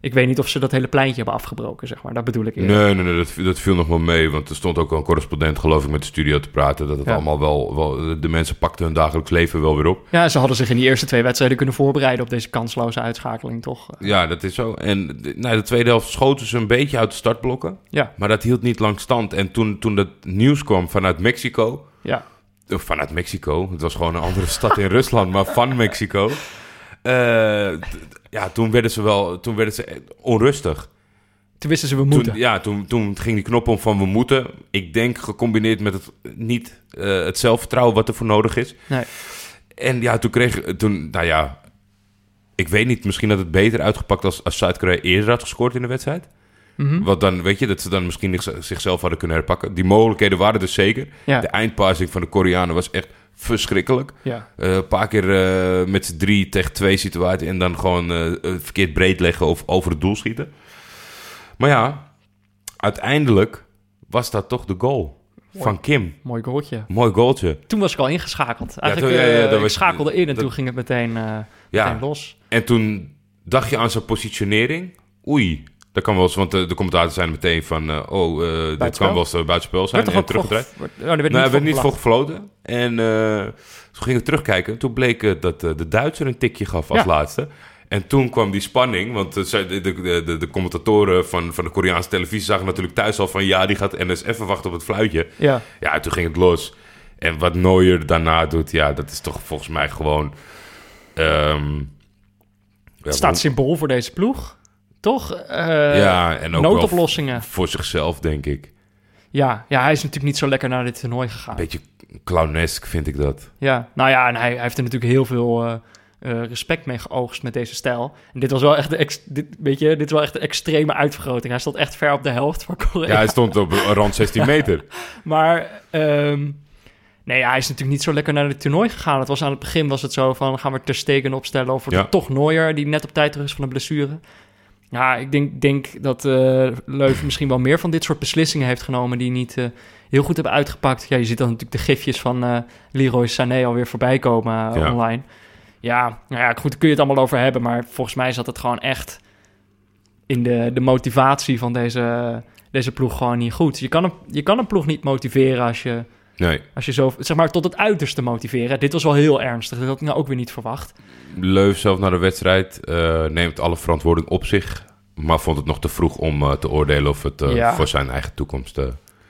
Ik weet niet of ze dat hele pleintje hebben afgebroken, zeg maar. Dat bedoel ik eerder. Nee, nee, nee, dat, dat viel nog wel mee. Want er stond ook wel een correspondent, geloof ik, met de studio te praten. Dat het Ja. allemaal wel, wel... De mensen pakten hun dagelijks leven wel weer op. Ja, ze hadden zich in die eerste twee wedstrijden kunnen voorbereiden op deze kansloze uitschakeling, toch? Ja, dat is zo. En nou, de tweede helft schoten ze een beetje uit de startblokken. Ja, Maar dat hield niet lang stand. En toen, toen dat nieuws kwam vanuit Mexico... ja. Of vanuit Mexico. Het was gewoon een andere stad in Rusland, maar van Mexico. D- ja, toen werden ze wel toen werden ze onrustig. Toen wisten ze we moeten. Toen, ja, toen, toen ging die knop om van we moeten. Ik denk gecombineerd met het niet eh, het zelfvertrouwen wat er voor nodig is. Nee. En ja, toen kreeg toen, nou ja, ik weet niet, misschien had het beter uitgepakt als, als Zuid-Korea eerder had gescoord in de wedstrijd. Mhm. Wat dan, weet je, dat ze dan misschien zich- zichzelf hadden kunnen herpakken. Die mogelijkheden waren er zeker. Ja. De eindpassing van de Koreanen was echt verschrikkelijk. Ja. Eh, een paar keer eh, met z'n drie tegen twee situaties en dan gewoon eh, eh, verkeerd breed leggen of over het doel schieten. Maar ja, uiteindelijk was dat toch de goal van Kim. Mooi goaltje. Mooi goaltje. Toen was ik al ingeschakeld. Eigenlijk, toen- ja, ja, ik was- schakelde in en dat- toen ging het meteen, eh, Ja. meteen los. En toen dacht je aan zijn positionering. Oei, dat kan wel eens, want de, de commentatoren zijn meteen van... eh, oh, eh, dit kan wel eens eh, buitenspel zijn Werd en teruggedraaid. werd- oh, er werd Nou, niet werd niet voor gefloten. En eh, toen gingen we terugkijken. Toen bleek eh, dat eh, de Duitser een tikje gaf als Ja. laatste. En toen kwam die spanning, want eh, de, de, de, de commentatoren van, van de Koreaanse televisie zagen natuurlijk thuis al van... ja, die gaat NS even wachten op het fluitje. Ja, Ja, toen ging het los. En wat Neuer daarna doet, ja, dat is toch volgens mij gewoon... ehm, ja, het staat symbool voor deze ploeg. Toch? Eh, Ja, en ook noodoplossingen. voor zichzelf, denk ik. Ja, ja, hij is natuurlijk niet zo lekker naar dit toernooi gegaan. Beetje clownesk vind ik dat. Ja, nou ja, en hij, hij heeft er natuurlijk heel veel eh, eh, respect mee geoogst met deze stijl. En dit was wel echt de, ex, dit, weet je, dit wel echt de extreme uitvergroting. Hij stond echt ver op de helft van Korea. Ja, hij stond op een rand 16 meter. Maar ehm, nee, hij is natuurlijk niet zo lekker naar het toernooi gegaan. Het was aan het begin was het zo van, gaan we Ter Stegen opstellen... of wordt Ja. het toch Neuer, die net op tijd terug is van een blessure. Ja, ik denk, denk dat eh Leuven misschien wel meer van dit soort beslissingen heeft genomen... die niet eh, heel goed hebben uitgepakt. Ja, je ziet dan natuurlijk de gifjes van eh Leroy Sané alweer voorbij komen Ja. online. Ja, nou ja, goed, daar kun je het allemaal over hebben... maar volgens mij zat het gewoon echt in de, de motivatie van deze, deze ploeg gewoon niet goed. Je kan, een, je kan een ploeg niet motiveren als je, Nee, als je zo, zeg maar, tot het uiterste motiveren. Dit was wel heel ernstig. Dat had ik nou ook weer niet verwacht. Leuf zelf na de wedstrijd eh, neemt alle verantwoording op zich. Maar vond het nog te vroeg om eh, te oordelen of het eh, Ja. voor zijn eigen toekomst...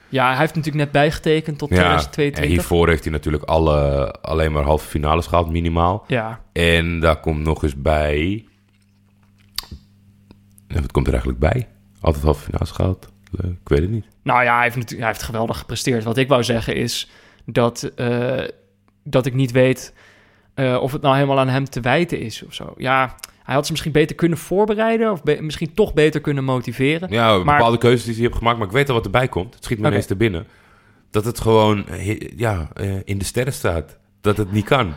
Ja, hij heeft natuurlijk net bijgetekend tot ja, en 2022. hiervoor heeft hij natuurlijk alle, alleen maar halve finales gehaald, minimaal. Ja, En daar komt nog eens bij... En wat komt er eigenlijk bij? Altijd halve finales gehaald. Eh, Ik weet het niet. Nou ja, hij heeft, natuurlijk, hij heeft geweldig gepresteerd. Wat ik wou zeggen is dat, eh, dat ik niet weet eh, of het nou helemaal aan hem te wijten is of zo. Ja, hij had ze misschien beter kunnen voorbereiden of be- misschien toch beter kunnen motiveren. Ja, Maar- bepaalde keuzes die hij heeft gemaakt. Maar ik weet al wat erbij komt. Het schiet me ineens te binnen. Dat het gewoon ja, in de sterren staat. Dat het niet kan.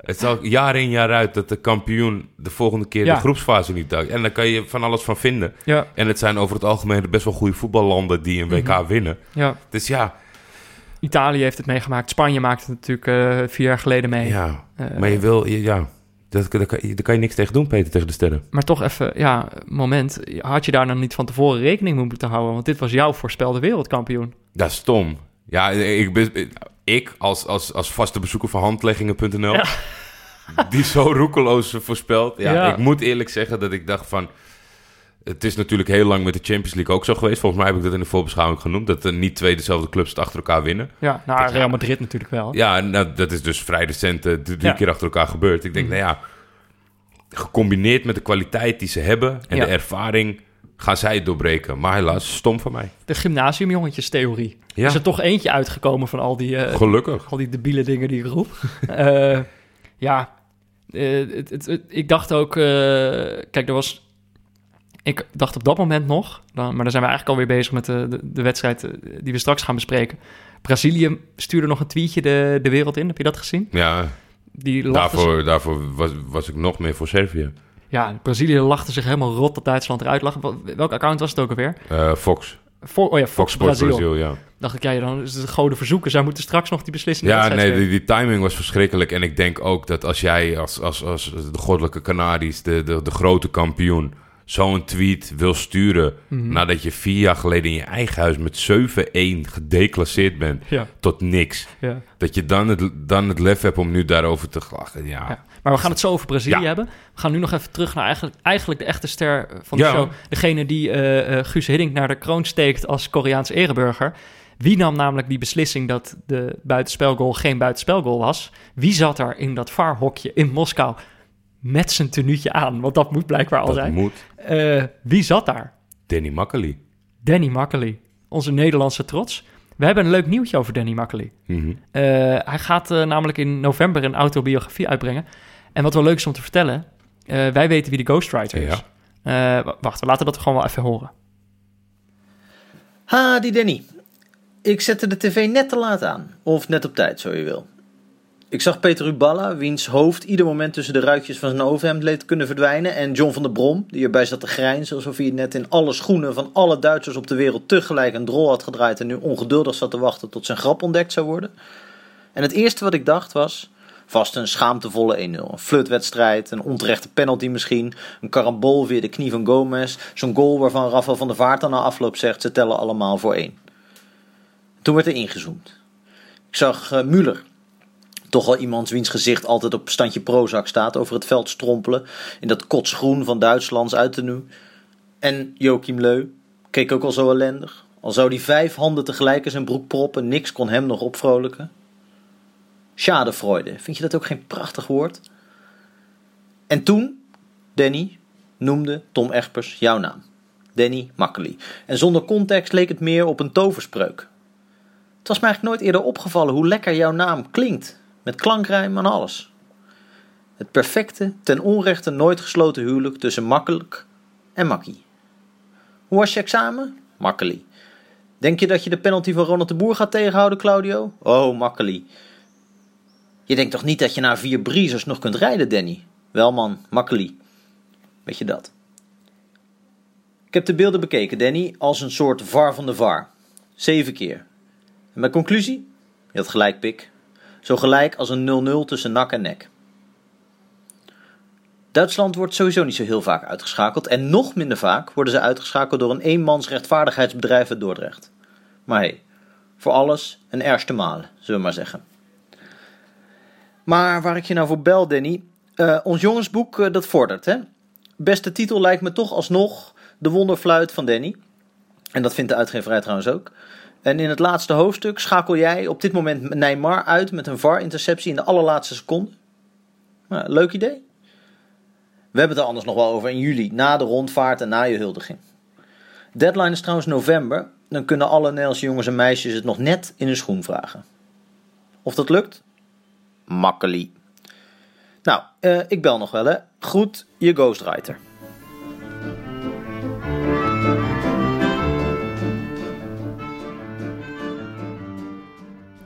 het is al jaar in jaar uit dat de kampioen de volgende keer Ja. de groepsfase niet duikt. En daar kan je van alles van vinden. Ja, En het zijn over het algemeen best wel goede voetballanden die een WK Mhm. winnen. ja. Dus ja, Italië heeft het meegemaakt. Spanje maakte het natuurlijk eh, vier jaar geleden mee. ja. Eh, maar je wil, je- ja, dat, daar, kan, daar kan je niks tegen doen, Peter, tegen de sterren. Maar toch even, ja, moment. Had je daar dan niet van tevoren rekening mee moeten houden? Want dit was jouw voorspelde wereldkampioen. Dat is stom. Ja, ik, ben, ik als, als, als vaste bezoeker van handleggingen.nl, Ja. die zo roekeloos voorspelt. Ja, Ja. ik moet eerlijk zeggen dat ik dacht van... Het is natuurlijk heel lang met de Champions League ook zo geweest. Volgens mij heb ik dat in de voorbeschouwing genoemd. Dat er niet twee dezelfde clubs het achter elkaar winnen. Ja, nou, Real Madrid natuurlijk wel. Ja, nou, dat is dus vrij recent eh, drie Ja. keer achter elkaar gebeurd. Ik denk, Mhm. nou ja, gecombineerd met de kwaliteit die ze hebben en de ervaring, gaan zij het doorbreken. Maar helaas, stom van mij. De gymnasiumjongetjes-theorie. Ja. Is er toch eentje uitgekomen van al die, eh, Gelukkig. al die debiele dingen die ik roep? Eh, ja, eh, het, het, het- ik dacht ook... kijk, er was... Ik dacht op dat moment nog... Dan, maar dan zijn we eigenlijk alweer bezig met de, de, de wedstrijd... die we straks gaan bespreken. Brazilië stuurde nog een tweetje de, de wereld in. Heb je dat gezien? Ja, Die daarvoor, daarvoor was, was ik nog meer voor Servië. Ja, Brazilië lachte zich helemaal rot dat Duitsland eruit lag. Wel- Welk account was het ook alweer? Eh, Fox. Voor, oh ja, Fox, Fox Sports Brazil. Brazil, ja. Dacht ik, ja, dan is het gouden verzoeken. Zij moeten straks nog die beslissende Ja, nee, die, timing was verschrikkelijk. En ik denk ook dat als jij als, als, als de goddelijke Canaries, de, de, de grote kampioen, zo'n tweet wil sturen... Mhm. nadat je vier jaar geleden in je eigen huis met 7-1 gedeclasseerd bent Ja, tot niks... ja, dat je dan het, dan het lef hebt om nu daarover te lachen. Ja, ja. Maar we gaan het zo over Brazilië Ja. hebben. We gaan nu nog even terug naar eigenlijk, eigenlijk de echte ster van de Ja. show. Degene die eh, eh, Guus Hiddink naar de kroon steekt als Koreaans ereburger. Wie nam namelijk die beslissing dat de buitenspelgoal geen buitenspelgoal was? Wie zat er in dat VAR-hokje in Moskou met zijn tenuutje aan? Want dat moet blijkbaar al dat zijn. moet Eh, wie zat daar? Danny Makkely. Danny Makkely, onze Nederlandse trots. We hebben een leuk nieuwtje over Danny Makkely. Mhm. Eh, hij gaat eh, namelijk in november een autobiografie uitbrengen. En wat wel leuk is om te vertellen, eh, wij weten wie de ghostwriter is. Eh, w- wacht, we laten dat gewoon wel even horen. Ha, die Danny. Ik zette de tv net te laat aan. Of net op tijd, zo je wil. Ik zag Peter Uballa, wiens hoofd ieder moment tussen de ruitjes van zijn overhemd leed te kunnen verdwijnen. En John van der Brom, die erbij zat te grijnzen alsof hij net in alle schoenen van alle Duitsers op de wereld tegelijk een drol had gedraaid. En nu ongeduldig zat te wachten tot zijn grap ontdekt zou worden. En het eerste wat ik dacht was. Vast een schaamtevolle 1-0. Een flutwedstrijd, een onterechte penalty misschien. Een karambol via de knie van Gomez. Zo'n goal waarvan Rafael van der Vaart dan na afloop zegt: ze tellen allemaal voor één. Toen werd er ingezoomd. Ik zag eh Muller. Toch wel iemand wiens gezicht altijd op standje Prozac staat over het veld strompelen. In dat kotsgroen van Duitslands uiternu. En Joachim Leu keek ook al zo ellendig. Al zou die vijf handen tegelijk in zijn broek proppen, niks kon hem nog opvrolijken. Schadefreude, vind je dat ook geen prachtig woord? En toen, Danny, noemde Tom Egbers jouw naam. Danny Makkely. En zonder context leek het meer op een toverspreuk. Het was me eigenlijk nooit eerder opgevallen hoe lekker jouw naam klinkt. Met klankrijm en alles. Het perfecte, ten onrechte nooit gesloten huwelijk tussen makkelijk en makkie. Hoe was je examen? Makkely. Denk je dat je de penalty van Ronald de Boer gaat tegenhouden, Claudio? Oh, Makkely. Je denkt toch niet dat je na vier breezers nog kunt rijden, Danny? Wel man, Makkely. Weet je dat? Ik heb de beelden bekeken, Danny, als een soort VAR van de VAR. Zeven keer. En mijn conclusie? Je had gelijk, Pik. Zo gelijk als een 0-0 tussen nak en nek. Duitsland wordt sowieso niet zo heel vaak uitgeschakeld. En nog minder vaak worden ze uitgeschakeld door een eenmans rechtvaardigheidsbedrijf uit Dordrecht. Maar hé, hey, voor alles een eerste malen, zullen we maar zeggen. Maar waar ik je nou voor bel, Danny. eh, ons jongensboek, eh, dat vordert, hè? Beste titel lijkt me toch alsnog De Wonderfluit van Danny. En dat vindt de uitgeverij trouwens ook. En in het laatste hoofdstuk schakel jij op dit moment Neymar uit met een VAR-interceptie in de allerlaatste seconde. Nou, leuk idee. We hebben het er anders nog wel over in juli, na de rondvaart en na je huldiging. Deadline is trouwens november. Dan kunnen alle Nederlandse jongens en meisjes het nog net in hun schoen vragen. Of dat lukt? Makkelijk. Nou, eh, ik bel nog wel hè. Groet je ghostwriter.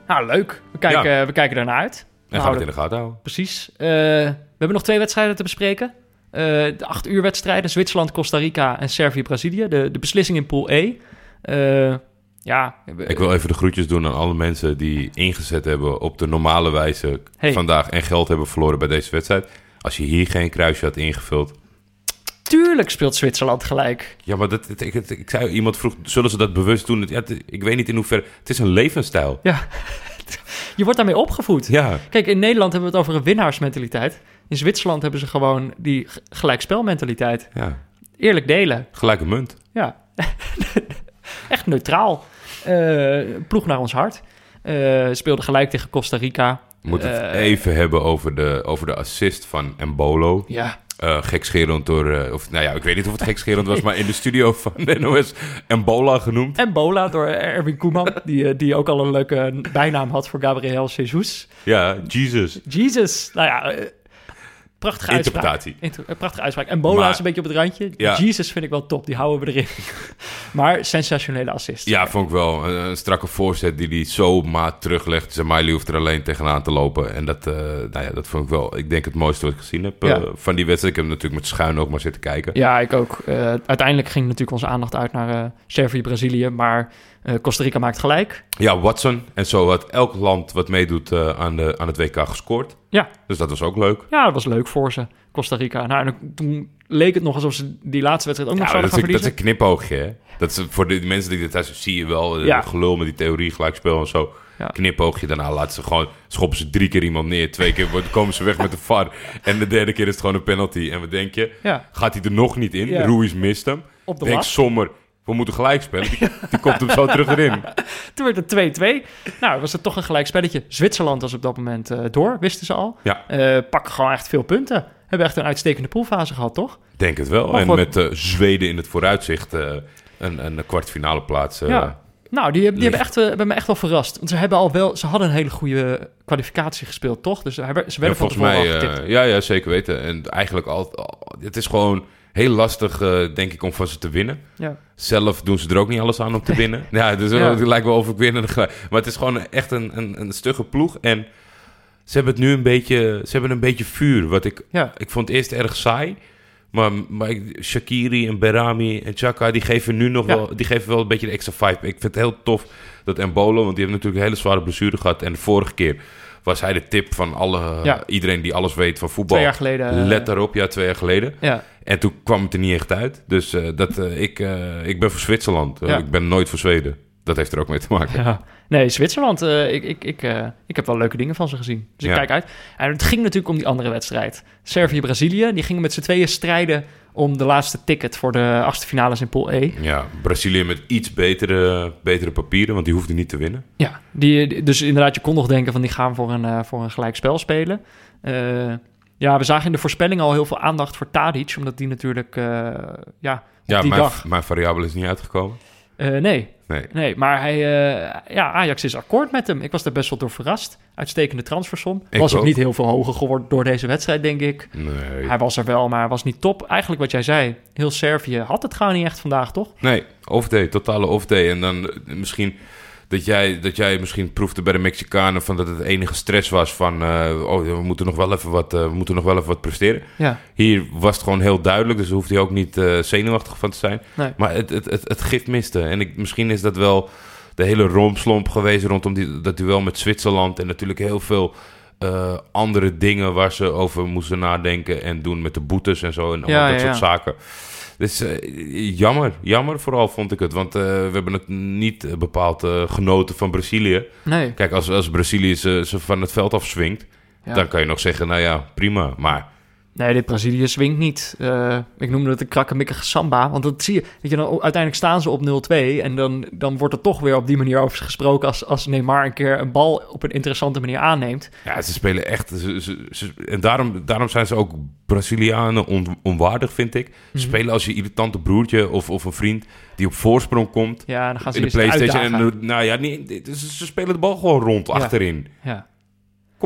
Nou, leuk. We kijken, we kijken ernaar uit. We En gaan we het houden- in de gaten houden. Precies. Eh, we hebben nog twee wedstrijden te bespreken. Eh, de acht uur wedstrijden. Zwitserland, Costa Rica en Servië-Brazilië. De, de beslissing in Pool E. Ja. Ik wil even de groetjes doen aan alle mensen die ingezet hebben op de normale wijze Hey. vandaag en geld hebben verloren bij deze wedstrijd. Als je hier geen kruisje had ingevuld. Tuurlijk speelt Zwitserland gelijk. Ja, maar dat, ik, ik zei, iemand vroeg, zullen ze dat bewust doen? Ja, ik weet niet in hoeverre. Het is een levensstijl. Ja. Je wordt daarmee opgevoed. Ja, Kijk, in Nederland hebben we het over een winnaarsmentaliteit. In Zwitserland hebben ze gewoon die gelijkspelmentaliteit. ja. Eerlijk delen. Gelijke munt. Ja. Echt neutraal. Eh, ploeg naar ons hart. Eh speelde gelijk tegen Costa Rica. We moeten het Eh. even hebben over de, over de assist van Embolo. Ja. Eh gekscherend door, of nou ja, ik weet niet of het gekscherend was, maar in de studio van NOS Embola genoemd. En Bola door Erwin Koeman, die, die ook al een leuke bijnaam had voor Gabriel Jesus. Ja, Jesus. Jesus, nou ja, prachtige uitspraak. Interpretatie. Inter- eh, prachtige uitspraak. En Bola Maar- is een beetje op het randje. Ja. Jesus vind ik wel top, die houden we erin. maar sensationele assist. Ja, vond ik wel. Een, een strakke voorzet die hij zo maat teruglegt. Zamali hoeft er alleen tegenaan te lopen. En dat, eh, nou ja, dat vond ik wel, ik denk het mooiste wat ik gezien heb eh, van die wedstrijd. Ik heb natuurlijk met schuin ook maar zitten kijken. Ja, ik ook. Uiteindelijk ging natuurlijk onze aandacht uit naar Servië-Brazilië, maar Costa Rica maakt gelijk. Ja, Watson. En zo had elk land wat meedoet aan, de, aan het WK gescoord. Ja. Dus dat was ook leuk. Ja, dat was leuk voor ze, Costa Rica. Nou, en toen leek het nog alsof ze die laatste wedstrijd ook nog zouden dat, is, gaan dat is verliezen. een knipoogje, hè? Dat is voor de mensen die dit thuis zie je wel, eh, Ja. gelul met die theorie, gelijkspel en zo. Ja. Knipoogje, daarna laten ze gewoon, schoppen ze drie keer iemand neer. Twee keer komen ze weg met de VAR. En de derde keer is het gewoon een penalty. En wat denk je? Gaat hij er nog niet in? Ruiz mist hem. op de Denk. Sommer, we moeten gelijk spelen. Die, die komt hem zo terug erin. Toen werd het 2-2. Nou, was het toch een gelijk spelletje. Zwitserland was op dat moment eh, door, wisten ze al. Ja, Eh pakken gewoon echt veel punten. Hebben echt een uitstekende poolfase gehad, toch? denk het wel. En wat- met eh, Zweden in het vooruitzicht een, een kwartfinale plaats. Ja. Nou, die, hebben- die hebben, echt, hebben me echt wel verrast. Want ze hebben al wel, ze hadden een hele goede kwalificatie gespeeld, toch? Dus ze, Ja, werden van volgens tevoren mij, ja, ja, zeker weten. En eigenlijk al- het is gewoon heel lastig, eh, denk ik, om van ze te winnen. Ja. Zelf doen ze er ook niet alles aan om te winnen. ja, dus Ja. het lijkt wel of ik winnen. Maar het is gewoon echt een, een, een stugge ploeg. En ze hebben het nu een beetje, ze hebben een beetje vuur. Wat ik, Ja. ik vond het eerst erg saai. Maar, maar Shakiri en Berami en Chaka, die geven nu nog Ja. wel, die geven wel een beetje de extra vibe. Ik vind het heel tof dat Embolo, want die heeft natuurlijk een hele zware blessure gehad. En de vorige keer was hij de tip van alle, Ja. iedereen die alles weet van voetbal. Twee jaar geleden. eh, Let daarop, ja, twee jaar geleden. Ja, En toen kwam het er niet echt uit. Dus eh, dat, eh, ik, eh, ik ben voor Zwitserland. Eh, Ja. Ik ben nooit voor Zweden. Dat heeft er ook mee te maken. ja. Nee, Zwitserland, eh, ik, ik, ik, eh, ik heb wel leuke dingen van ze gezien. Dus ik kijk uit. En het ging natuurlijk om die andere wedstrijd. Servië-Brazilië, die gingen met z'n tweeën strijden om de laatste ticket voor de achtste finales in Pool E. Ja, Brazilië met iets betere, betere papieren, want die hoefde niet te winnen. Ja, die, dus inderdaad, je kon nog denken van die gaan voor een, eh, voor een gelijk spel spelen. Eh, ja, we zagen in de voorspelling al heel veel aandacht voor Tadic, omdat die natuurlijk, eh, ja, op Ja, die mijn, dag... mijn variabele is niet uitgekomen. Eh, nee, Nee. nee, maar hij, eh, ja, Ajax is akkoord met hem. Ik was daar best wel door verrast. Uitstekende transfersom. Ik was ook niet heel veel hoger geworden door deze wedstrijd, denk ik. Nee. Hij was er wel, maar hij was niet top. Eigenlijk wat jij zei, heel Servië had het gewoon niet echt vandaag, toch? Nee, off-day, totale off-day. En dan eh, misschien dat jij, dat jij misschien proefde bij de Mexicanen van dat het enige stress was van... eh, oh, we moeten nog wel even wat, eh, we moeten nog wel even wat presteren. Ja, Hier was het gewoon heel duidelijk, dus hoeft hij ook niet eh, zenuwachtig van te zijn. nee. Maar het, het, het, het gift miste. En ik, misschien is dat wel de hele rompslomp geweest rondom die, dat duel met Zwitserland. En natuurlijk heel veel andere dingen waar ze over moesten nadenken en doen met de boetes en zo. En Ja, dat ja, soort ja. zaken. Dus eh, jammer, jammer vooral vond ik het. Want eh, we hebben het niet eh, bepaald genoten van Brazilië. Nee. Kijk, als, als Brazilië ze, ze van het veld afswingt, Ja. dan kan je nog zeggen, nou ja, prima. Maar Nee, dit Brazilië swingt niet. Eh, ik noemde het een krakkemikkige samba. Want dat zie je. Weet je dan, uiteindelijk staan ze op 0-2. En dan, dan wordt er toch weer op die manier over gesproken. Als, als Neymar een keer een bal op een interessante manier aanneemt. Ja, ze spelen echt. Ze, ze- ze- en daarom, daarom zijn ze ook Brazilianen on- onwaardig, vind ik. Ze spelen als je irritante broertje of, of een vriend die op voorsprong komt. Ja, dan gaan ze in de eerst PlayStation. En, nou ja, niet, ze, ze spelen de bal gewoon rond achterin. Ja.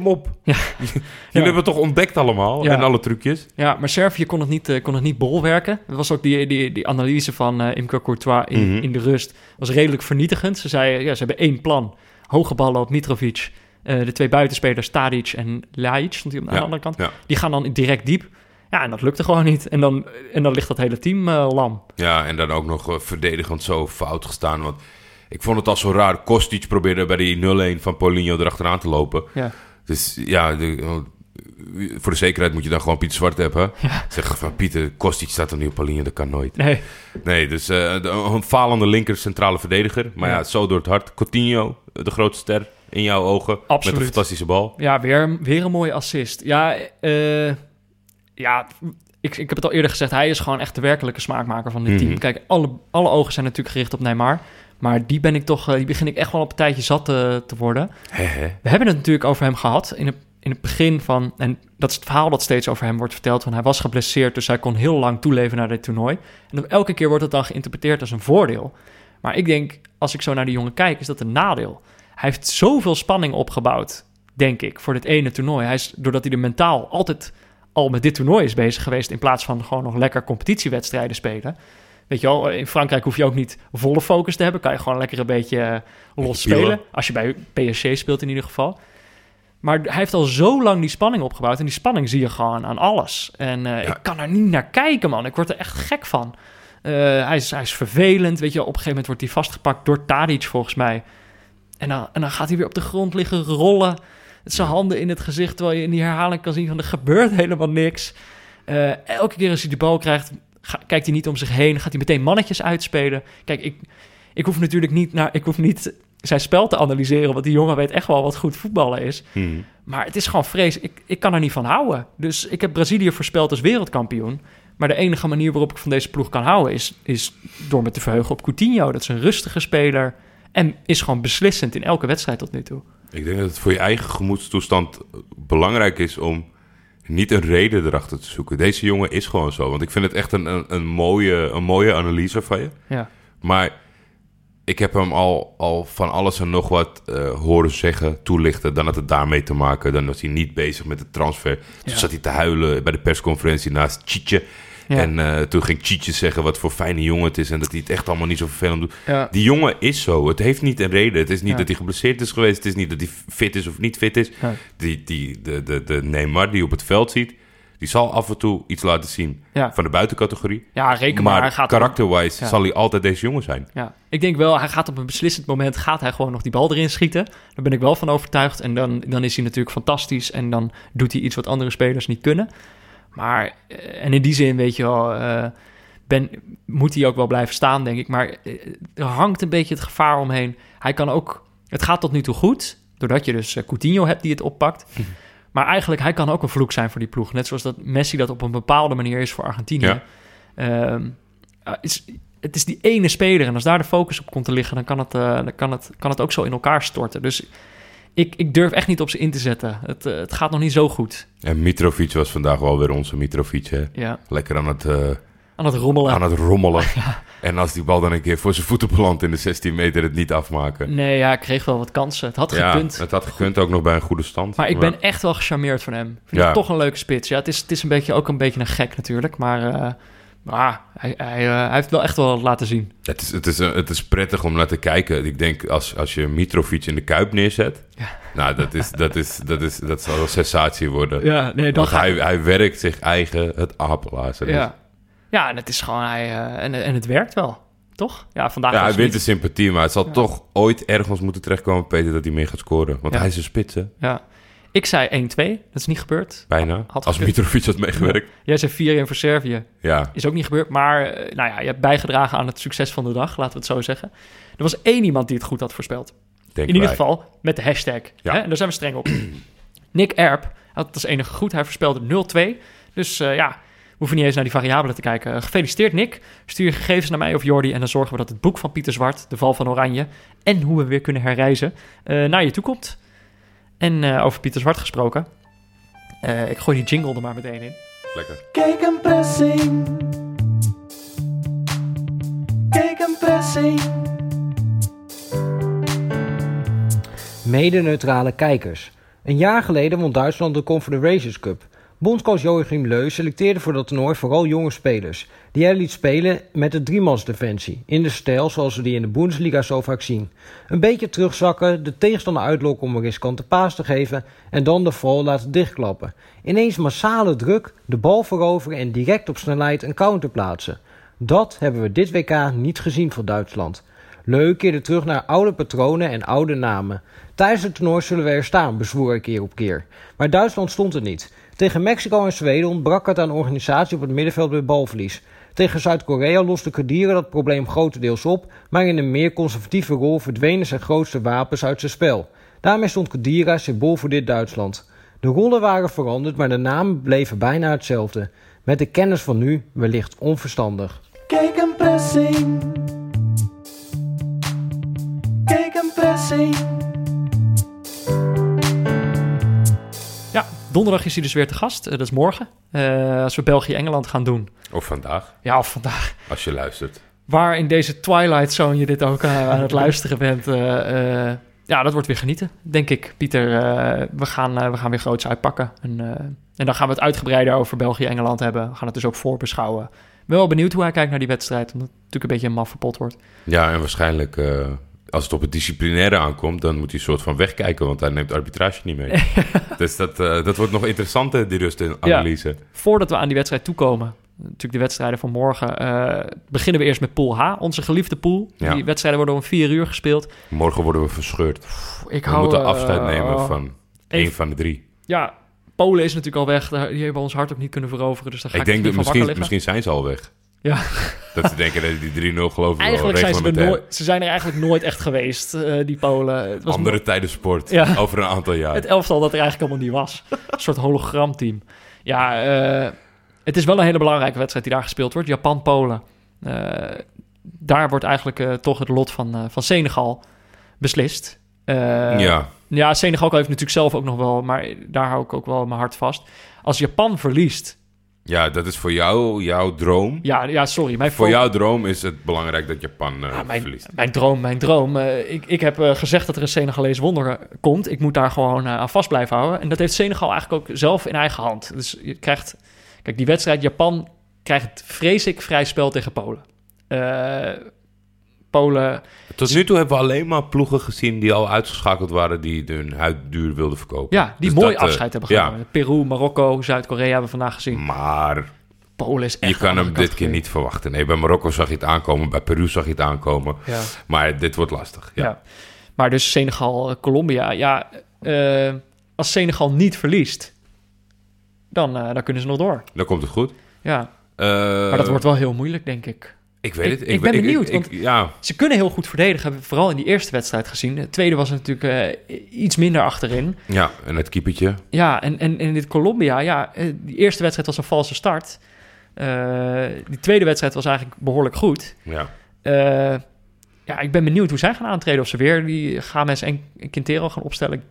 Kom op. Ja. Jullie Ja. hebben toch ontdekt allemaal Ja. en alle trucjes. Ja, maar Servië kon het niet, eh, kon het niet bolwerken. Dat was ook die, die, die analyse van eh Imke Courtois in, Mhm. in de rust. was redelijk vernietigend. Ze zei, ja, ze hebben één plan. Hoge ballen op Mitrovic. Eh, de twee buitenspelers, Tadic en Laic, stond hij aan de Ja, andere kant. ja. Die gaan dan direct diep. Ja, en dat lukte gewoon niet. En dan, en dan ligt dat hele team lam. Ja, en dan ook nog verdedigend zo fout gestaan. Want ik vond het al zo raar. Kostic probeerde bij die 0-1 van Paulinho erachteraan te lopen. Ja. Dus ja, de- voor de zekerheid moet je dan gewoon Pieter Zwart hebben. Zeg van Pieter, Kostic staat er nu op dat kan nooit. Nee, Nee, dus eh, een falende linker centrale verdediger. Maar ja. Ja. zo door het hart. Coutinho, de grootste ster in jouw ogen. Absoluut. Met een fantastische bal. Ja, weer, weer een mooie assist. Ja, eh, ja ik, ik heb het al eerder gezegd. Hij is gewoon echt de werkelijke smaakmaker van dit Mhm. team. Kijk, alle, alle ogen zijn natuurlijk gericht op Neymar. Maar die ben ik toch, eh, die begin ik echt wel op een tijdje zat te, te worden. We hebben het natuurlijk over hem gehad in het, in het begin van... En dat is het verhaal dat steeds over hem wordt verteld. Van hij was geblesseerd, dus hij kon heel lang toeleven naar dit toernooi. En elke keer wordt het dan geïnterpreteerd als een voordeel. Maar ik denk, als ik zo naar die jongen kijk, is dat een nadeel. Hij heeft zoveel spanning opgebouwd, denk ik, voor dit ene toernooi. Hij is, doordat hij er mentaal altijd al met dit toernooi is bezig geweest... in plaats van gewoon nog lekker competitiewedstrijden spelen... Weet je wel, in Frankrijk hoef je ook niet volle focus te hebben. Kan je gewoon lekker een beetje eh, los spelen. Als je bij PSG speelt in ieder geval. Maar hij heeft al zo lang die spanning opgebouwd. En die spanning zie je gewoon aan alles. En eh, ik kan er niet naar kijken, man. Ik word er echt gek van. Eh, hij, is, hij is vervelend. Weet je, op een gegeven moment wordt hij vastgepakt door Tadic, volgens mij. En dan, en dan gaat hij weer op de grond liggen rollen. Met zijn handen in het gezicht. Terwijl je in die herhaling kan zien van er gebeurt helemaal niks. Elke keer als hij de bal krijgt, ga- kijkt hij niet om zich heen. Gaat hij meteen mannetjes uitspelen. Kijk, ik, ik hoef natuurlijk niet naar. Ik hoef niet zijn spel te analyseren. Want die jongen weet echt wel wat goed voetballen is. Hmm. Maar het is gewoon vrees. Ik, ik kan er niet van houden. Dus ik heb Brazilië voorspeld als wereldkampioen. Maar de enige manier waarop ik van deze ploeg kan houden is, is door me te verheugen op Coutinho. Dat is een rustige speler. En is gewoon beslissend in elke wedstrijd tot nu toe. Ik denk dat het voor je eigen gemoedstoestand belangrijk is om niet een reden erachter te zoeken. Deze jongen is gewoon zo. Want ik vind het echt een, een, een mooie, een mooie analyse van je. Ja. Maar ik heb hem al, al van alles en nog wat eh, horen zeggen, toelichten. Dan had het daarmee te maken. Dan was hij niet bezig met de transfer. Toen Ja. zat hij te huilen bij de persconferentie naast Chietje. Ja. En eh, toen ging Chietje zeggen wat voor fijne jongen het is. En dat hij het echt allemaal niet zo vervelend doet. Ja. Die jongen is zo. Het heeft niet een reden. Het is niet Ja. dat hij geblesseerd is geweest. Het is niet dat hij fit is of niet fit is. Die, die, de, de, de Neymar die op het veld ziet... die zal af en toe iets laten zien Ja. van de buitencategorie. Ja, reken maar. Maar Ja. zal hij altijd deze jongen zijn. Ja, ik denk wel, hij gaat op een beslissend moment, gaat hij gewoon nog die bal erin schieten. Daar ben ik wel van overtuigd. En dan, dan is hij natuurlijk fantastisch. En dan doet hij iets wat andere spelers niet kunnen. Maar, eh, en in die zin, weet je wel, eh, ben, moet hij ook wel blijven staan, denk ik. Maar eh, er hangt een beetje het gevaar omheen. Hij kan ook, het gaat tot nu toe goed, doordat je dus Coutinho hebt die het oppakt. Maar eigenlijk, hij kan ook een vloek zijn voor die ploeg. Net zoals dat Messi dat op een bepaalde manier is voor Argentinië. Ja. Ehm, uh, is, het is die ene speler. En als daar de focus op komt te liggen, dan kan het, uh, dan kan het, kan het ook zo in elkaar storten. Dus ik, ik durf echt niet op ze in te zetten. Het, uh, het gaat nog niet zo goed. En Mitrovic was vandaag wel weer onze Mitrovic. Hè? Ja. Lekker aan het, uh, aan het rommelen. Aan het rommelen. ja. En als die bal dan een keer voor zijn voeten belandt in de 16 meter, het niet afmaken. Nee, ja, ik kreeg wel wat kansen. Het had ja, gekund. Het had gekund ook nog bij een goede stand. Maar ik ben echt wel gecharmeerd van hem. Ik vind ja. het toch een leuke spits. Ja, het is, het is een beetje, ook een beetje een gek natuurlijk. Maar uh, Maar hij, hij, uh, hij heeft wel echt wel laten zien. Het is, het, is, uh, het is prettig om naar te kijken. Ik denk, als, als je Mitrovic in de Kuip neerzet... Ja. Nou, dat, is, dat, is, dat, is, dat zal een sensatie worden. Ja, nee, ga... hij, hij werkt zich eigen het. Ja. Dus. ja, en het is gewoon... Hij, uh, en, en het werkt wel, toch? Ja, vandaag ja hij wint de sympathie, maar het zal ja. toch ooit ergens moeten terechtkomen, Peter, dat hij meer gaat scoren. Want ja. hij is een spits, hè? Ja. Ik zei 1-2, dat is niet gebeurd. Bijna, had als Mitrovic had meegewerkt. Jij zei 4-1 voor Servië. Ja. Is ook niet gebeurd, maar nou ja, je hebt bijgedragen aan het succes van de dag, laten we het zo zeggen. Er was één iemand die het goed had voorspeld. Denk In ieder geval met de hashtag. Ja. Hè? En daar zijn we streng op. Nick Erp had het als enige goed. Hij voorspelde 0-2. Dus eh, ja, we hoeven niet eens naar die variabelen te kijken. Eh, gefeliciteerd Nick. Stuur je gegevens naar mij of Jordi... en dan zorgen we dat het boek van Pieter Zwart, De Val van Oranje... en hoe we weer kunnen herreizen, eh, naar je toe komt. En eh, over Pieter Zwart gesproken... eh, ik gooi die jingle er maar meteen in. Lekker. Kijk een pressing. Kijk een pressing. Mede-neutrale kijkers. Een jaar geleden won Duitsland de Confederations Cup. Bondscoach Joachim Leu selecteerde voor dat toernooi vooral jonge spelers, die hij liet spelen met de driemansdefensie, in de stijl zoals we die in de Bundesliga zo vaak zien. Een beetje terugzakken, de tegenstander uitlokken om een riskante paas te geven en dan de vol laten dichtklappen. Ineens massale druk, de bal veroveren en direct op snelheid een counter plaatsen. Dat hebben we dit WK niet gezien van Duitsland. Leu keerde terug naar oude patronen en oude namen. Tijdens het toernooi zullen we er staan, bezwoer ik keer op keer. Maar Duitsland stond er niet. Tegen Mexico en Zweden ontbrak het aan organisatie op het middenveld bij balverlies. Tegen Zuid-Korea loste Kadira dat probleem grotendeels op, maar in een meer conservatieve rol verdwenen zijn grootste wapens uit zijn spel. Daarmee stond Kadira symbool voor dit Duitsland. De rollen waren veranderd, maar de namen bleven bijna hetzelfde. Met de kennis van nu wellicht onverstandig. Kijk een pressing. Kijk een pressing. Donderdag is hij dus weer te gast. Eh, dat is morgen. Eh, als we België-Engeland gaan doen. Of vandaag, Ja, of vandaag. als je luistert. Waar in deze Twilight Zone je dit ook eh, aan het luisteren bent. ja, dat wordt weer genieten, denk ik. Pieter, we, gaan, we gaan weer groots uitpakken. En, en dan gaan we het uitgebreider over België-Engeland hebben. We gaan het dus ook voorbeschouwen. Wel benieuwd hoe hij kijkt naar die wedstrijd. Omdat het natuurlijk een beetje een maffe pot wordt. Ja, en waarschijnlijk, als het op het disciplinaire aankomt, dan moet hij een soort van wegkijken, want hij neemt arbitrage niet mee. dus dat, eh, dat wordt nog interessanter, die rust in analyse. Voordat we aan die wedstrijd toekomen, natuurlijk de wedstrijden van morgen, eh, beginnen we eerst met Pool H, onze geliefde pool. Ja. Die wedstrijden worden om vier uur gespeeld. Morgen worden we verscheurd. Ik We hou, moeten eh, afscheid nemen van één van de drie. Ja, Polen is natuurlijk al weg. Die hebben ons hart ook niet kunnen veroveren. Dus daar ga ik, Ik denk dat misschien, misschien zijn ze al weg. Ja. Dat ze denken dat die 3-0 geloven we wel Eigenlijk zijn ze er nooit... Ze zijn er eigenlijk nooit echt geweest, eh, die Polen. Het was Andere tijden sport, Ja. over een aantal jaar. het elftal dat er eigenlijk allemaal niet was. Een soort hologramteam. Ja, eh, het is wel een hele belangrijke wedstrijd die daar gespeeld wordt. Japan-Polen. Eh, daar wordt eigenlijk toch het lot van, van Senegal beslist. Ja, Ja, Senegal heeft natuurlijk zelf ook nog wel... maar daar hou ik ook wel mijn hart vast. Als Japan verliest... ja, dat is voor jou jouw droom. Ja, ja sorry. Mijn Voor jouw droom is het belangrijk dat Japan Ja, mijn, verliest. mijn droom, mijn droom. Eh, ik, ik heb eh, gezegd dat er een Senegalees wonder komt. Ik moet daar gewoon aan vast blijven houden. En dat heeft Senegal eigenlijk ook zelf in eigen hand. Dus je krijgt... Kijk, die wedstrijd Japan krijgt, vrees ik, vrij spel tegen Polen. Polen... Tot nu toe hebben we alleen maar ploegen gezien die al uitgeschakeld waren... die hun huid duur wilden verkopen. Ja, die Dus mooi dat, eh, afscheid hebben ja. genomen. Peru, Marokko, Zuid-Korea hebben we vandaag gezien. Maar Polen is echt je kan hem dit keer niet verwachten. Nee, bij Marokko zag je het aankomen, bij Peru zag je het aankomen. Ja. Maar dit wordt lastig. Ja. Ja. Maar dus Senegal, eh, Colombia. Ja, eh, als Senegal niet verliest, dan, dan kunnen ze nog door. Dan komt het goed. Ja, maar dat wordt wel heel moeilijk, denk ik. Ik weet het. ik ben benieuwd, ik- want- ja, Ze kunnen heel goed verdedigen, hebben we vooral in die eerste wedstrijd gezien. De tweede was natuurlijk eh, iets minder achterin. ja, en het keepertje. Ja, en, en, in dit Colombia, ja, eh, die eerste wedstrijd was een valse start. Eh, die tweede wedstrijd was eigenlijk behoorlijk goed. Ja. Ja, ik ben benieuwd hoe zij gaan aantreden. Of ze weer die Games en Quintero gaan opstellen.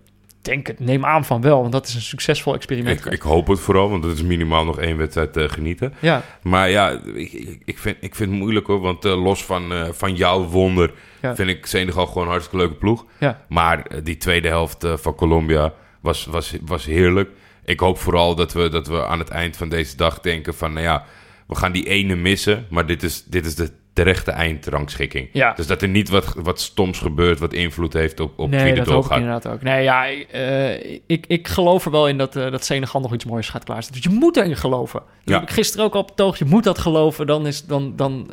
Denk het, neem aan van wel, want dat is een succesvol experiment. Ik, ik hoop het vooral, want het is minimaal nog één wedstrijd te genieten. Ja, Maar ja, ik, ik, vind, ik vind het moeilijk hoor. Want eh, los van, eh, van jouw wonder Ja. vind ik Senegal gewoon een hartstikke leuke ploeg. ja, Maar die tweede helft van Colombia was, was, was heerlijk. Ik hoop vooral dat we, dat we aan het eind van deze dag denken van... Nou ja, we gaan die ene missen, maar dit is, dit is de terechte eindrangschikking. Ja. Dus dat er niet wat, wat stoms gebeurt, wat invloed heeft op, op wie nee, er doorgaat. inderdaad ook. Nee, ja, eh, ik, ik geloof er wel in dat, eh, dat Senegal nog iets moois gaat klaarzetten. Dus je moet erin geloven. Dat Ja. heb ik gisteren ook al betoogd. Je moet dat geloven. Dan is dan, dan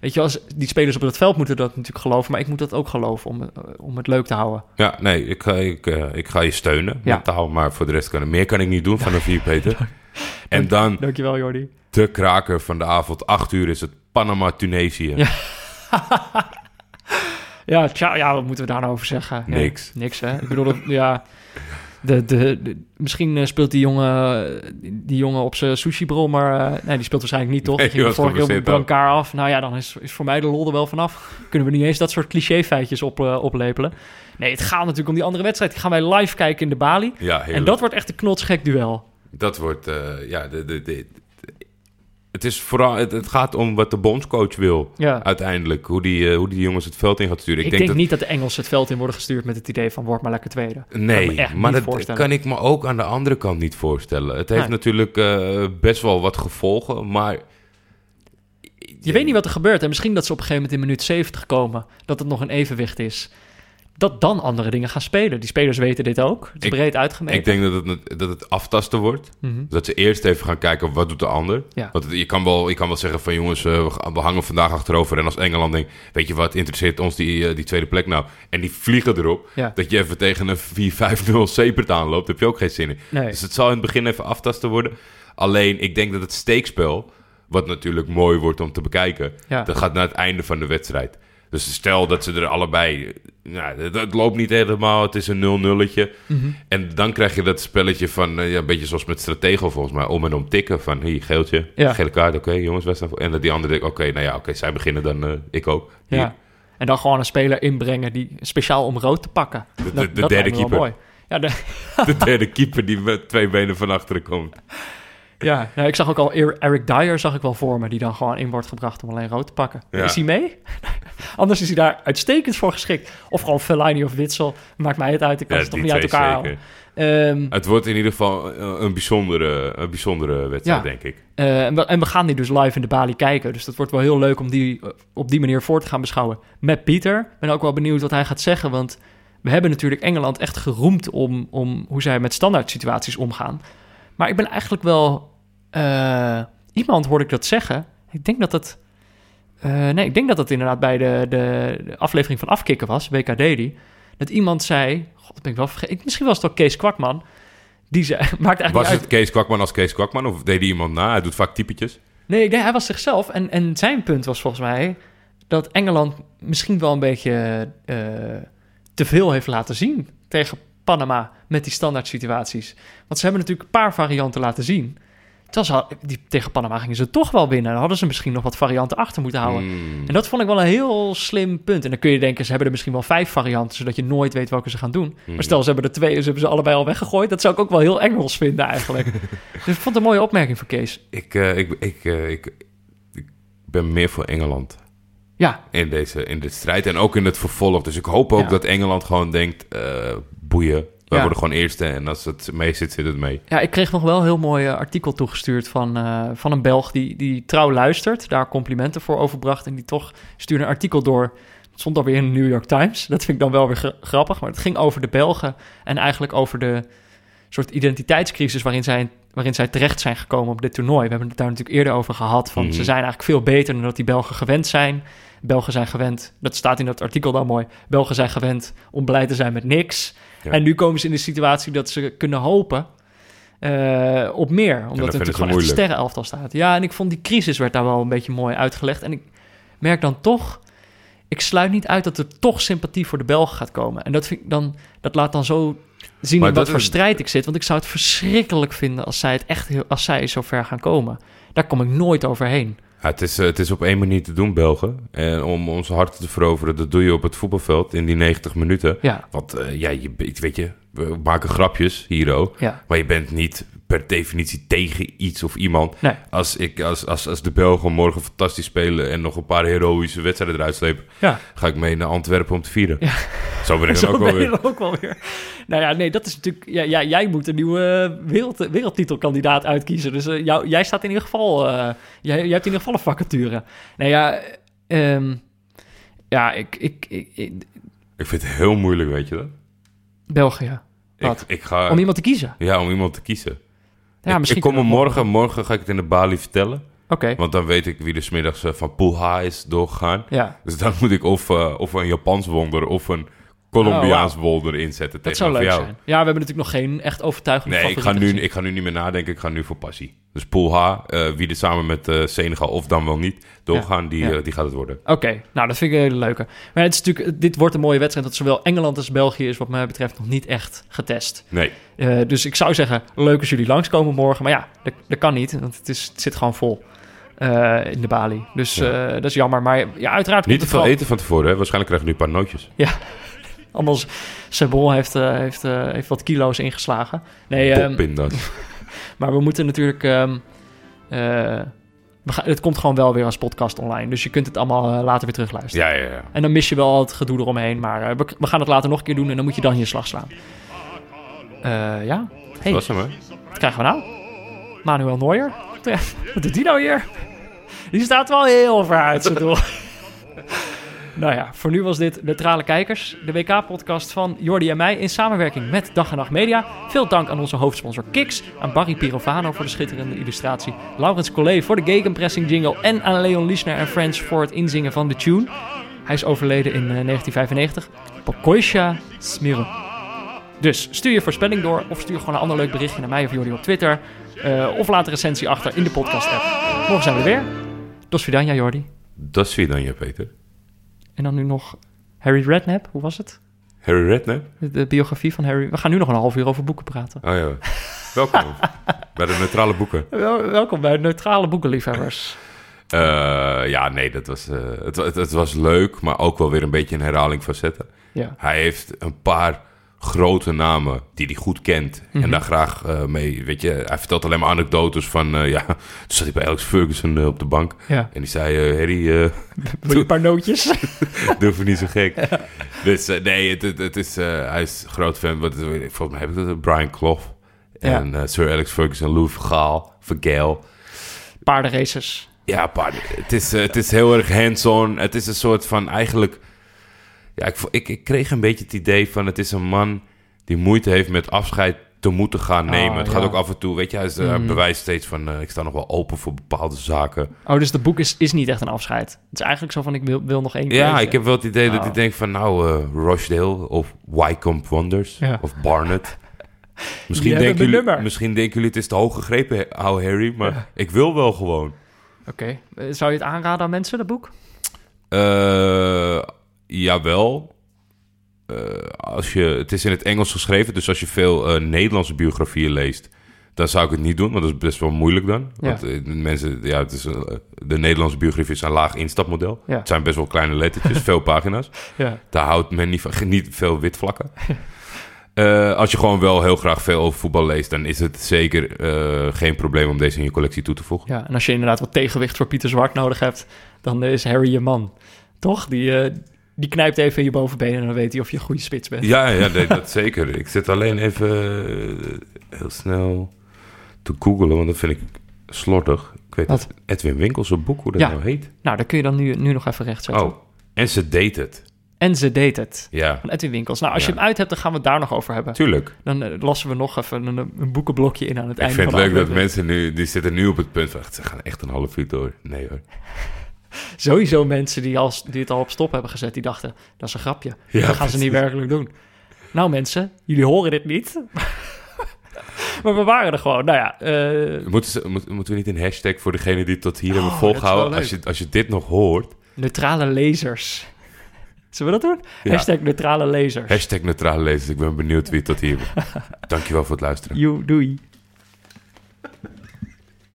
weet je, als die spelers op het veld moeten dat natuurlijk geloven, maar ik moet dat ook geloven om, eh, om het leuk te houden. Ja, nee, ik ga, ik, ik ga je steunen Ja. mentaal, maar voor de rest kan ik meer kan ik niet doen van een vier Peter. En dan Dankjewel, Jordi. de kraker van de avond, acht uur is het Panama-Tunesië. Ja. Ja, tja, ja, wat moeten we daar nou over zeggen? Ja, Niks. niks, hè? Ik bedoel, dat- ja... De, de, de- misschien eh, speelt die jongen, die jongen op zijn sushi-brol, maar eh, nee, die speelt waarschijnlijk niet, toch? Nee, Die ging vorige keer geblesseerd elkaar af. Nou ja, dan is, is voor mij de lol er wel vanaf. Kunnen we niet eens dat soort cliché-feitjes op, eh, oplepelen. Nee, het gaat natuurlijk om die andere wedstrijd. Die gaan wij live kijken in de Bali. Ja, En dat wordt echt een knotsgek duel. Dat wordt, eh, ja, de, de, de, het, is vooral, het, het gaat om wat de bondscoach wil. Ja. Uiteindelijk, hoe die, eh, hoe die jongens het veld in gaat sturen. Ik, denk, niet dat de Engelsen het veld in worden gestuurd met het idee van word maar lekker tweede. Ik Nee, echt maar dat kan ik me ook aan de andere kant niet voorstellen. Het heeft Nee. natuurlijk eh, best wel wat gevolgen, maar... Je weet niet wat er gebeurt. En misschien dat ze op een gegeven moment in minuut 70 komen. Dat het nog een evenwicht is. Dat dan andere dingen gaan spelen. Die spelers weten dit ook. Het is Ik- breed uitgemeten. Ik denk dat het, dat het aftasten wordt. Mhm. Dat ze eerst even gaan kijken, wat doet de ander? Ja. Want je kan, wel, je kan wel zeggen van jongens, eh, we, hangen vandaag achterover. En als Engeland denkt, weet je wat, interesseert ons die, eh, die tweede plek nou? En die vliegen erop. Ja. Dat je even tegen een 4-5-0 Sepert aanloopt, heb je ook geen zin in. Nee. Dus het zal in het begin even aftasten worden. Alleen, ik denk dat het steekspel, wat natuurlijk mooi wordt om te bekijken, Ja. dat gaat naar het einde van de wedstrijd. Dus stel dat ze er allebei... Nou, het, het loopt niet helemaal, het is een 0-nulletje. Mhm. En dan krijg je dat spelletje van, eh, ja, een beetje zoals met Stratego volgens mij, om en om tikken. Van, hier, geeltje, Ja. gele kaart, oké, jongens, wij staan voor. En dat die andere denkt, oké, nou ja, oké, zij beginnen, dan eh, ik ook. Hier. Ja. En dan gewoon een speler inbrengen die speciaal om rood te pakken. de Dat- derde dat keeper. mooi. Ja, de, De derde keeper die met twee benen van achteren komt. ja nou, ik zag ook al Er- Eric Dyer zag ik wel voor me, die dan gewoon in wordt gebracht om alleen rood te pakken. Ja. Is hij mee? Anders is hij daar uitstekend voor geschikt. Of gewoon Fellaini of Witsel. Maakt mij het uit, ik kan Ja, ze toch niet uit elkaar halen. Ehm, Het wordt in ieder geval eh, een bijzondere, een bijzondere wedstrijd, Ja. denk ik. Eh, en, we, en we gaan die dus live in de Bali kijken. Dus dat wordt wel heel leuk om die eh, op die manier voor te gaan beschouwen. Met Pieter. Ik ben ook wel benieuwd wat hij gaat zeggen. Want we hebben natuurlijk Engeland echt geroemd om, om hoe zij met standaard situaties omgaan. Maar ik ben eigenlijk wel... iemand hoorde ik dat zeggen. Ik denk dat het... eh, nee, ik denk dat het inderdaad bij de, de, de aflevering van Afkikken was, WK Daily. Dat iemand zei... God, dat ben ik wel vergeten. Misschien was het ook Kees Kwakman. Die zei... Maakt eigenlijk Was niet uit. het Kees Kwakman als Kees Kwakman of deed hij iemand na? Hij doet vaak typetjes. Nee, nee, hij was zichzelf. En, en zijn punt was volgens mij dat Engeland misschien wel een beetje eh, te veel heeft laten zien tegen Panama met die standaard situaties. Want ze hebben natuurlijk een paar varianten laten zien. Ze, die, tegen Panama gingen ze toch wel winnen. Dan hadden ze misschien nog wat varianten achter moeten houden. Hmm. En dat vond ik wel een heel slim punt. En dan kun je denken, ze hebben er misschien wel vijf varianten, zodat je nooit weet welke ze gaan doen. Hmm. Maar stel, ze hebben er twee, ze hebben ze allebei al weggegooid. Dat zou ik ook wel heel Engels vinden eigenlijk. dus ik vond het een mooie opmerking van Kees. Ik, eh, ik, ik, eh, ik, ik ben meer voor Engeland Ja, in deze in dit strijd. En ook in het vervolg. Dus ik hoop ook Ja. dat Engeland gewoon denkt... eh, boeien, wij Ja. worden gewoon eerste. En als het mee zit, zit het mee. Ja, ik kreeg nog wel een heel mooi eh, artikel toegestuurd van, eh, van een Belg die, die trouw luistert, daar complimenten voor overbracht en die toch stuurde een artikel door. Het stond alweer in de New York Times. Dat vind ik dan wel weer gra- grappig, maar het ging over de Belgen en eigenlijk over de soort identiteitscrisis waarin zij, waarin zij terecht zijn gekomen op dit toernooi. We hebben het daar natuurlijk eerder over gehad, van Mhm. ze zijn eigenlijk veel beter dan dat die Belgen gewend zijn. Belgen zijn gewend, dat staat in dat artikel dan mooi, Belgen zijn gewend om blij te zijn met niks. Ja. En nu komen ze in de situatie dat ze kunnen hopen eh, op meer. Omdat er vinden natuurlijk gewoon echt een sterrenelftal staat. Ja, en ik vond die crisis werd daar wel een beetje mooi uitgelegd. En ik merk dan toch... Ik sluit niet uit dat er toch sympathie voor de Belgen gaat komen. En dat, vind ik dan, dat laat dan zo zien Maar in wat voor is- strijd ik zit. Want ik zou het verschrikkelijk vinden als zij het echt als zij zo ver gaan komen. Daar kom ik nooit overheen. Ja, het, is, eh, het is op één manier te doen, Belgen. En om onze harten te veroveren, dat doe je op het voetbalveld in die 90 minuten. Ja, Want eh, ja, je, weet je, we maken grapjes hier ook. ja. Maar je bent niet per definitie tegen iets of iemand. Nee. Als, ik, als, als, als de Belgen morgen fantastisch spelen en nog een paar heroïsche wedstrijden eruit slepen, Ja. ga ik mee naar Antwerpen om te vieren. Zo ben ik dan ook wel weer. Nou ja, nee, dat is natuurlijk... Ja, ja, jij moet een nieuwe wereld, wereldtitelkandidaat uitkiezen. Dus eh, jou, jij staat in ieder geval... eh, jij, jij hebt in ieder geval een vacature. Nou ja, ehm, ja, ik, ik, ik, ik- Ik vind het heel moeilijk, weet je dat? België. Ik ga, Om iemand te kiezen. ja, om iemand te kiezen. Ja, ik, kom er morgen, morgen ga ik het in de Bali vertellen. Oké, Want dan weet ik wie er smiddags eh, van Pool H is doorgegaan. ja. Dus dan moet ik of, eh, of een Japans wonder of een Colombiaans wol erin zetten Dat zou leuk jou. zijn. Ja, we hebben natuurlijk nog geen echt overtuigende Nee, ik ga, nu, ik ga nu niet meer nadenken. Ik ga nu voor passie. Dus Pool H, eh, wie er samen met eh, Senegal of dan wel niet doorgaan, die, ja. eh, die gaat het worden. Oké, nou dat vind ik een hele leuke. Maar het is natuurlijk, dit wordt een mooie wedstrijd. Dat zowel Engeland als België is wat mij betreft nog niet echt getest. Nee, dus ik zou zeggen, leuk als jullie langskomen morgen. Maar ja, dat, dat kan niet, want het, is, het zit gewoon vol in de balie. Dus Ja. dat is jammer. Maar ja, uiteraard niet te veel eten van tevoren. Hè? Waarschijnlijk krijgen we nu een paar nootjes. Allemaal Sebol heeft, eh, heeft, eh, heeft wat kilo's ingeslagen. Nee, Poppindas. maar we moeten natuurlijk... ehm, eh, we gaan, het komt gewoon wel weer als podcast online. Dus je kunt het allemaal later weer terugluisteren. ja, ja, ja. En dan mis je wel het gedoe eromheen. Maar we, we gaan het later nog een keer doen en dan moet je dan je slag slaan. Eh, ja. Dat Hey, was hem, hè? wat krijgen we nou? Manuel Neuer? Wat doet die nou hier? Die staat wel heel ver uit zijn doel. nou ja, voor nu was dit Neutrale Kijkers. De WK-podcast van Jordi en mij in samenwerking met Dag en Nacht Media. Veel dank aan onze hoofdsponsor Kiks. Aan Barry Pirovano voor de schitterende illustratie. Laurens Collet voor de gegenpressing jingle. En aan Leon Liesner en Friends voor het inzingen van de tune. Hij is overleden in eh, 1995. Pokoisha Smirre. Dus stuur je voorspelling door of stuur gewoon een ander leuk berichtje naar mij of Jordi op Twitter. Eh, of laat een recensie achter in de podcast-app. Morgen zijn we er weer. Dos Vidania, Jordi. Je Peter. En dan nu nog Harry Redknapp. Hoe was het? Harry Redknapp? De, de biografie van Harry. We gaan nu nog een half uur over boeken praten. Oh ja. Welkom bij de neutrale boeken. Wel- welkom bij neutrale boekenliefhebbers. Eh, ja, nee, dat was, eh, het, het, het was leuk, maar ook wel weer een beetje een herhaling van zetten. Ja. Hij heeft een paar grote namen die hij goed kent Mhm. en daar graag eh, mee, weet je, hij vertelt alleen maar anekdotes van, eh, ja, toen zat hij bij Alex Ferguson eh, op de bank ja. en die zei, Harry, je een paar nootjes? doe niet zo gek. Dus nee, het, het, het is, hij is groot fan, wat, volgens mij heb ik dat, Brian Clough en Sir Alex Ferguson, Louis Vergaal, Vergaal. Paardenraces. Ja, paarden. Het is, het is heel erg hands-on. Het is een soort van eigenlijk... Ja, ik, ik, ik kreeg een beetje het idee van... Het is een man die moeite heeft met afscheid te moeten gaan nemen. Oh, het gaat ja. ook af en toe... Weet je, hij, is, hij Mhm. bewijst steeds van... eh, ik sta nog wel open voor bepaalde zaken. Oh, dus het boek is, is niet echt een afscheid. Het is eigenlijk zo van, ik wil, wil nog één keer. Ja, ik heb wel het idee dat Oh. hij denkt van... Nou, eh, Rochdale of Wycombe Wonders Ja. of Barnet... Misschien denken, jullie, misschien denken jullie het is te hoog gegrepen, ouwe Harry. Maar ik wil wel gewoon. Oké. Eh, Zou je het aanraden aan mensen, dat boek? Jawel. Eh, als je, het is in het Engels geschreven, dus als je veel eh, Nederlandse biografieën leest, dan zou ik het niet doen, want dat is best wel moeilijk dan. Ja. Want eh, mensen, ja, het is, de Nederlandse biografie is een laag instapmodel. Ja. Het zijn best wel kleine lettertjes, veel pagina's. Ja. Daar houdt men niet van, niet veel witvlakken. Als je gewoon wel heel graag veel over voetbal leest, dan is het zeker geen probleem om deze in je collectie toe te voegen. Ja, en als je inderdaad wat tegenwicht voor Pieter Zwart nodig hebt, dan is Harry je man. Toch? Die, eh, die knijpt even in je bovenbeen en dan weet hij of je een goede spits bent. Ja, ja nee, dat zeker. Ik zit alleen even eh, heel snel te googelen, want dat vind ik slordig. Ik weet Wat? Edwin Winkels op boek, hoe dat Ja. nou heet. Nou, dan kun je dan nu, nu nog even rechtzetten. Oh, en ze deed het. En ze deed het. Ja, Van Edwin Winkels. Nou, als je hem uit hebt, dan gaan we het daar nog over hebben. tuurlijk. Dan eh, lossen we nog even een, een boekenblokje in aan het Ik einde vind het leuk dat mensen nu, die zitten nu op het punt van, ze gaan echt een half uur door. Nee hoor. Sowieso mensen die, al, die het al op stop hebben gezet, die dachten, dat is een grapje. Ja, dat gaan ze niet werkelijk doen. Nou mensen, jullie horen dit niet. maar we waren er gewoon. Nou ja, eh, Moeten, ze, moet- moeten we niet een hashtag voor degene die het tot hier hebben Oh, is volgehouden? Als je, als je dit nog hoort, neutrale lezers. Zullen we dat doen? Ja. Hashtag neutrale lezers. hashtag neutrale lezers. Ik ben benieuwd wie het tot hier... Dankjewel voor het luisteren. Joe, doei.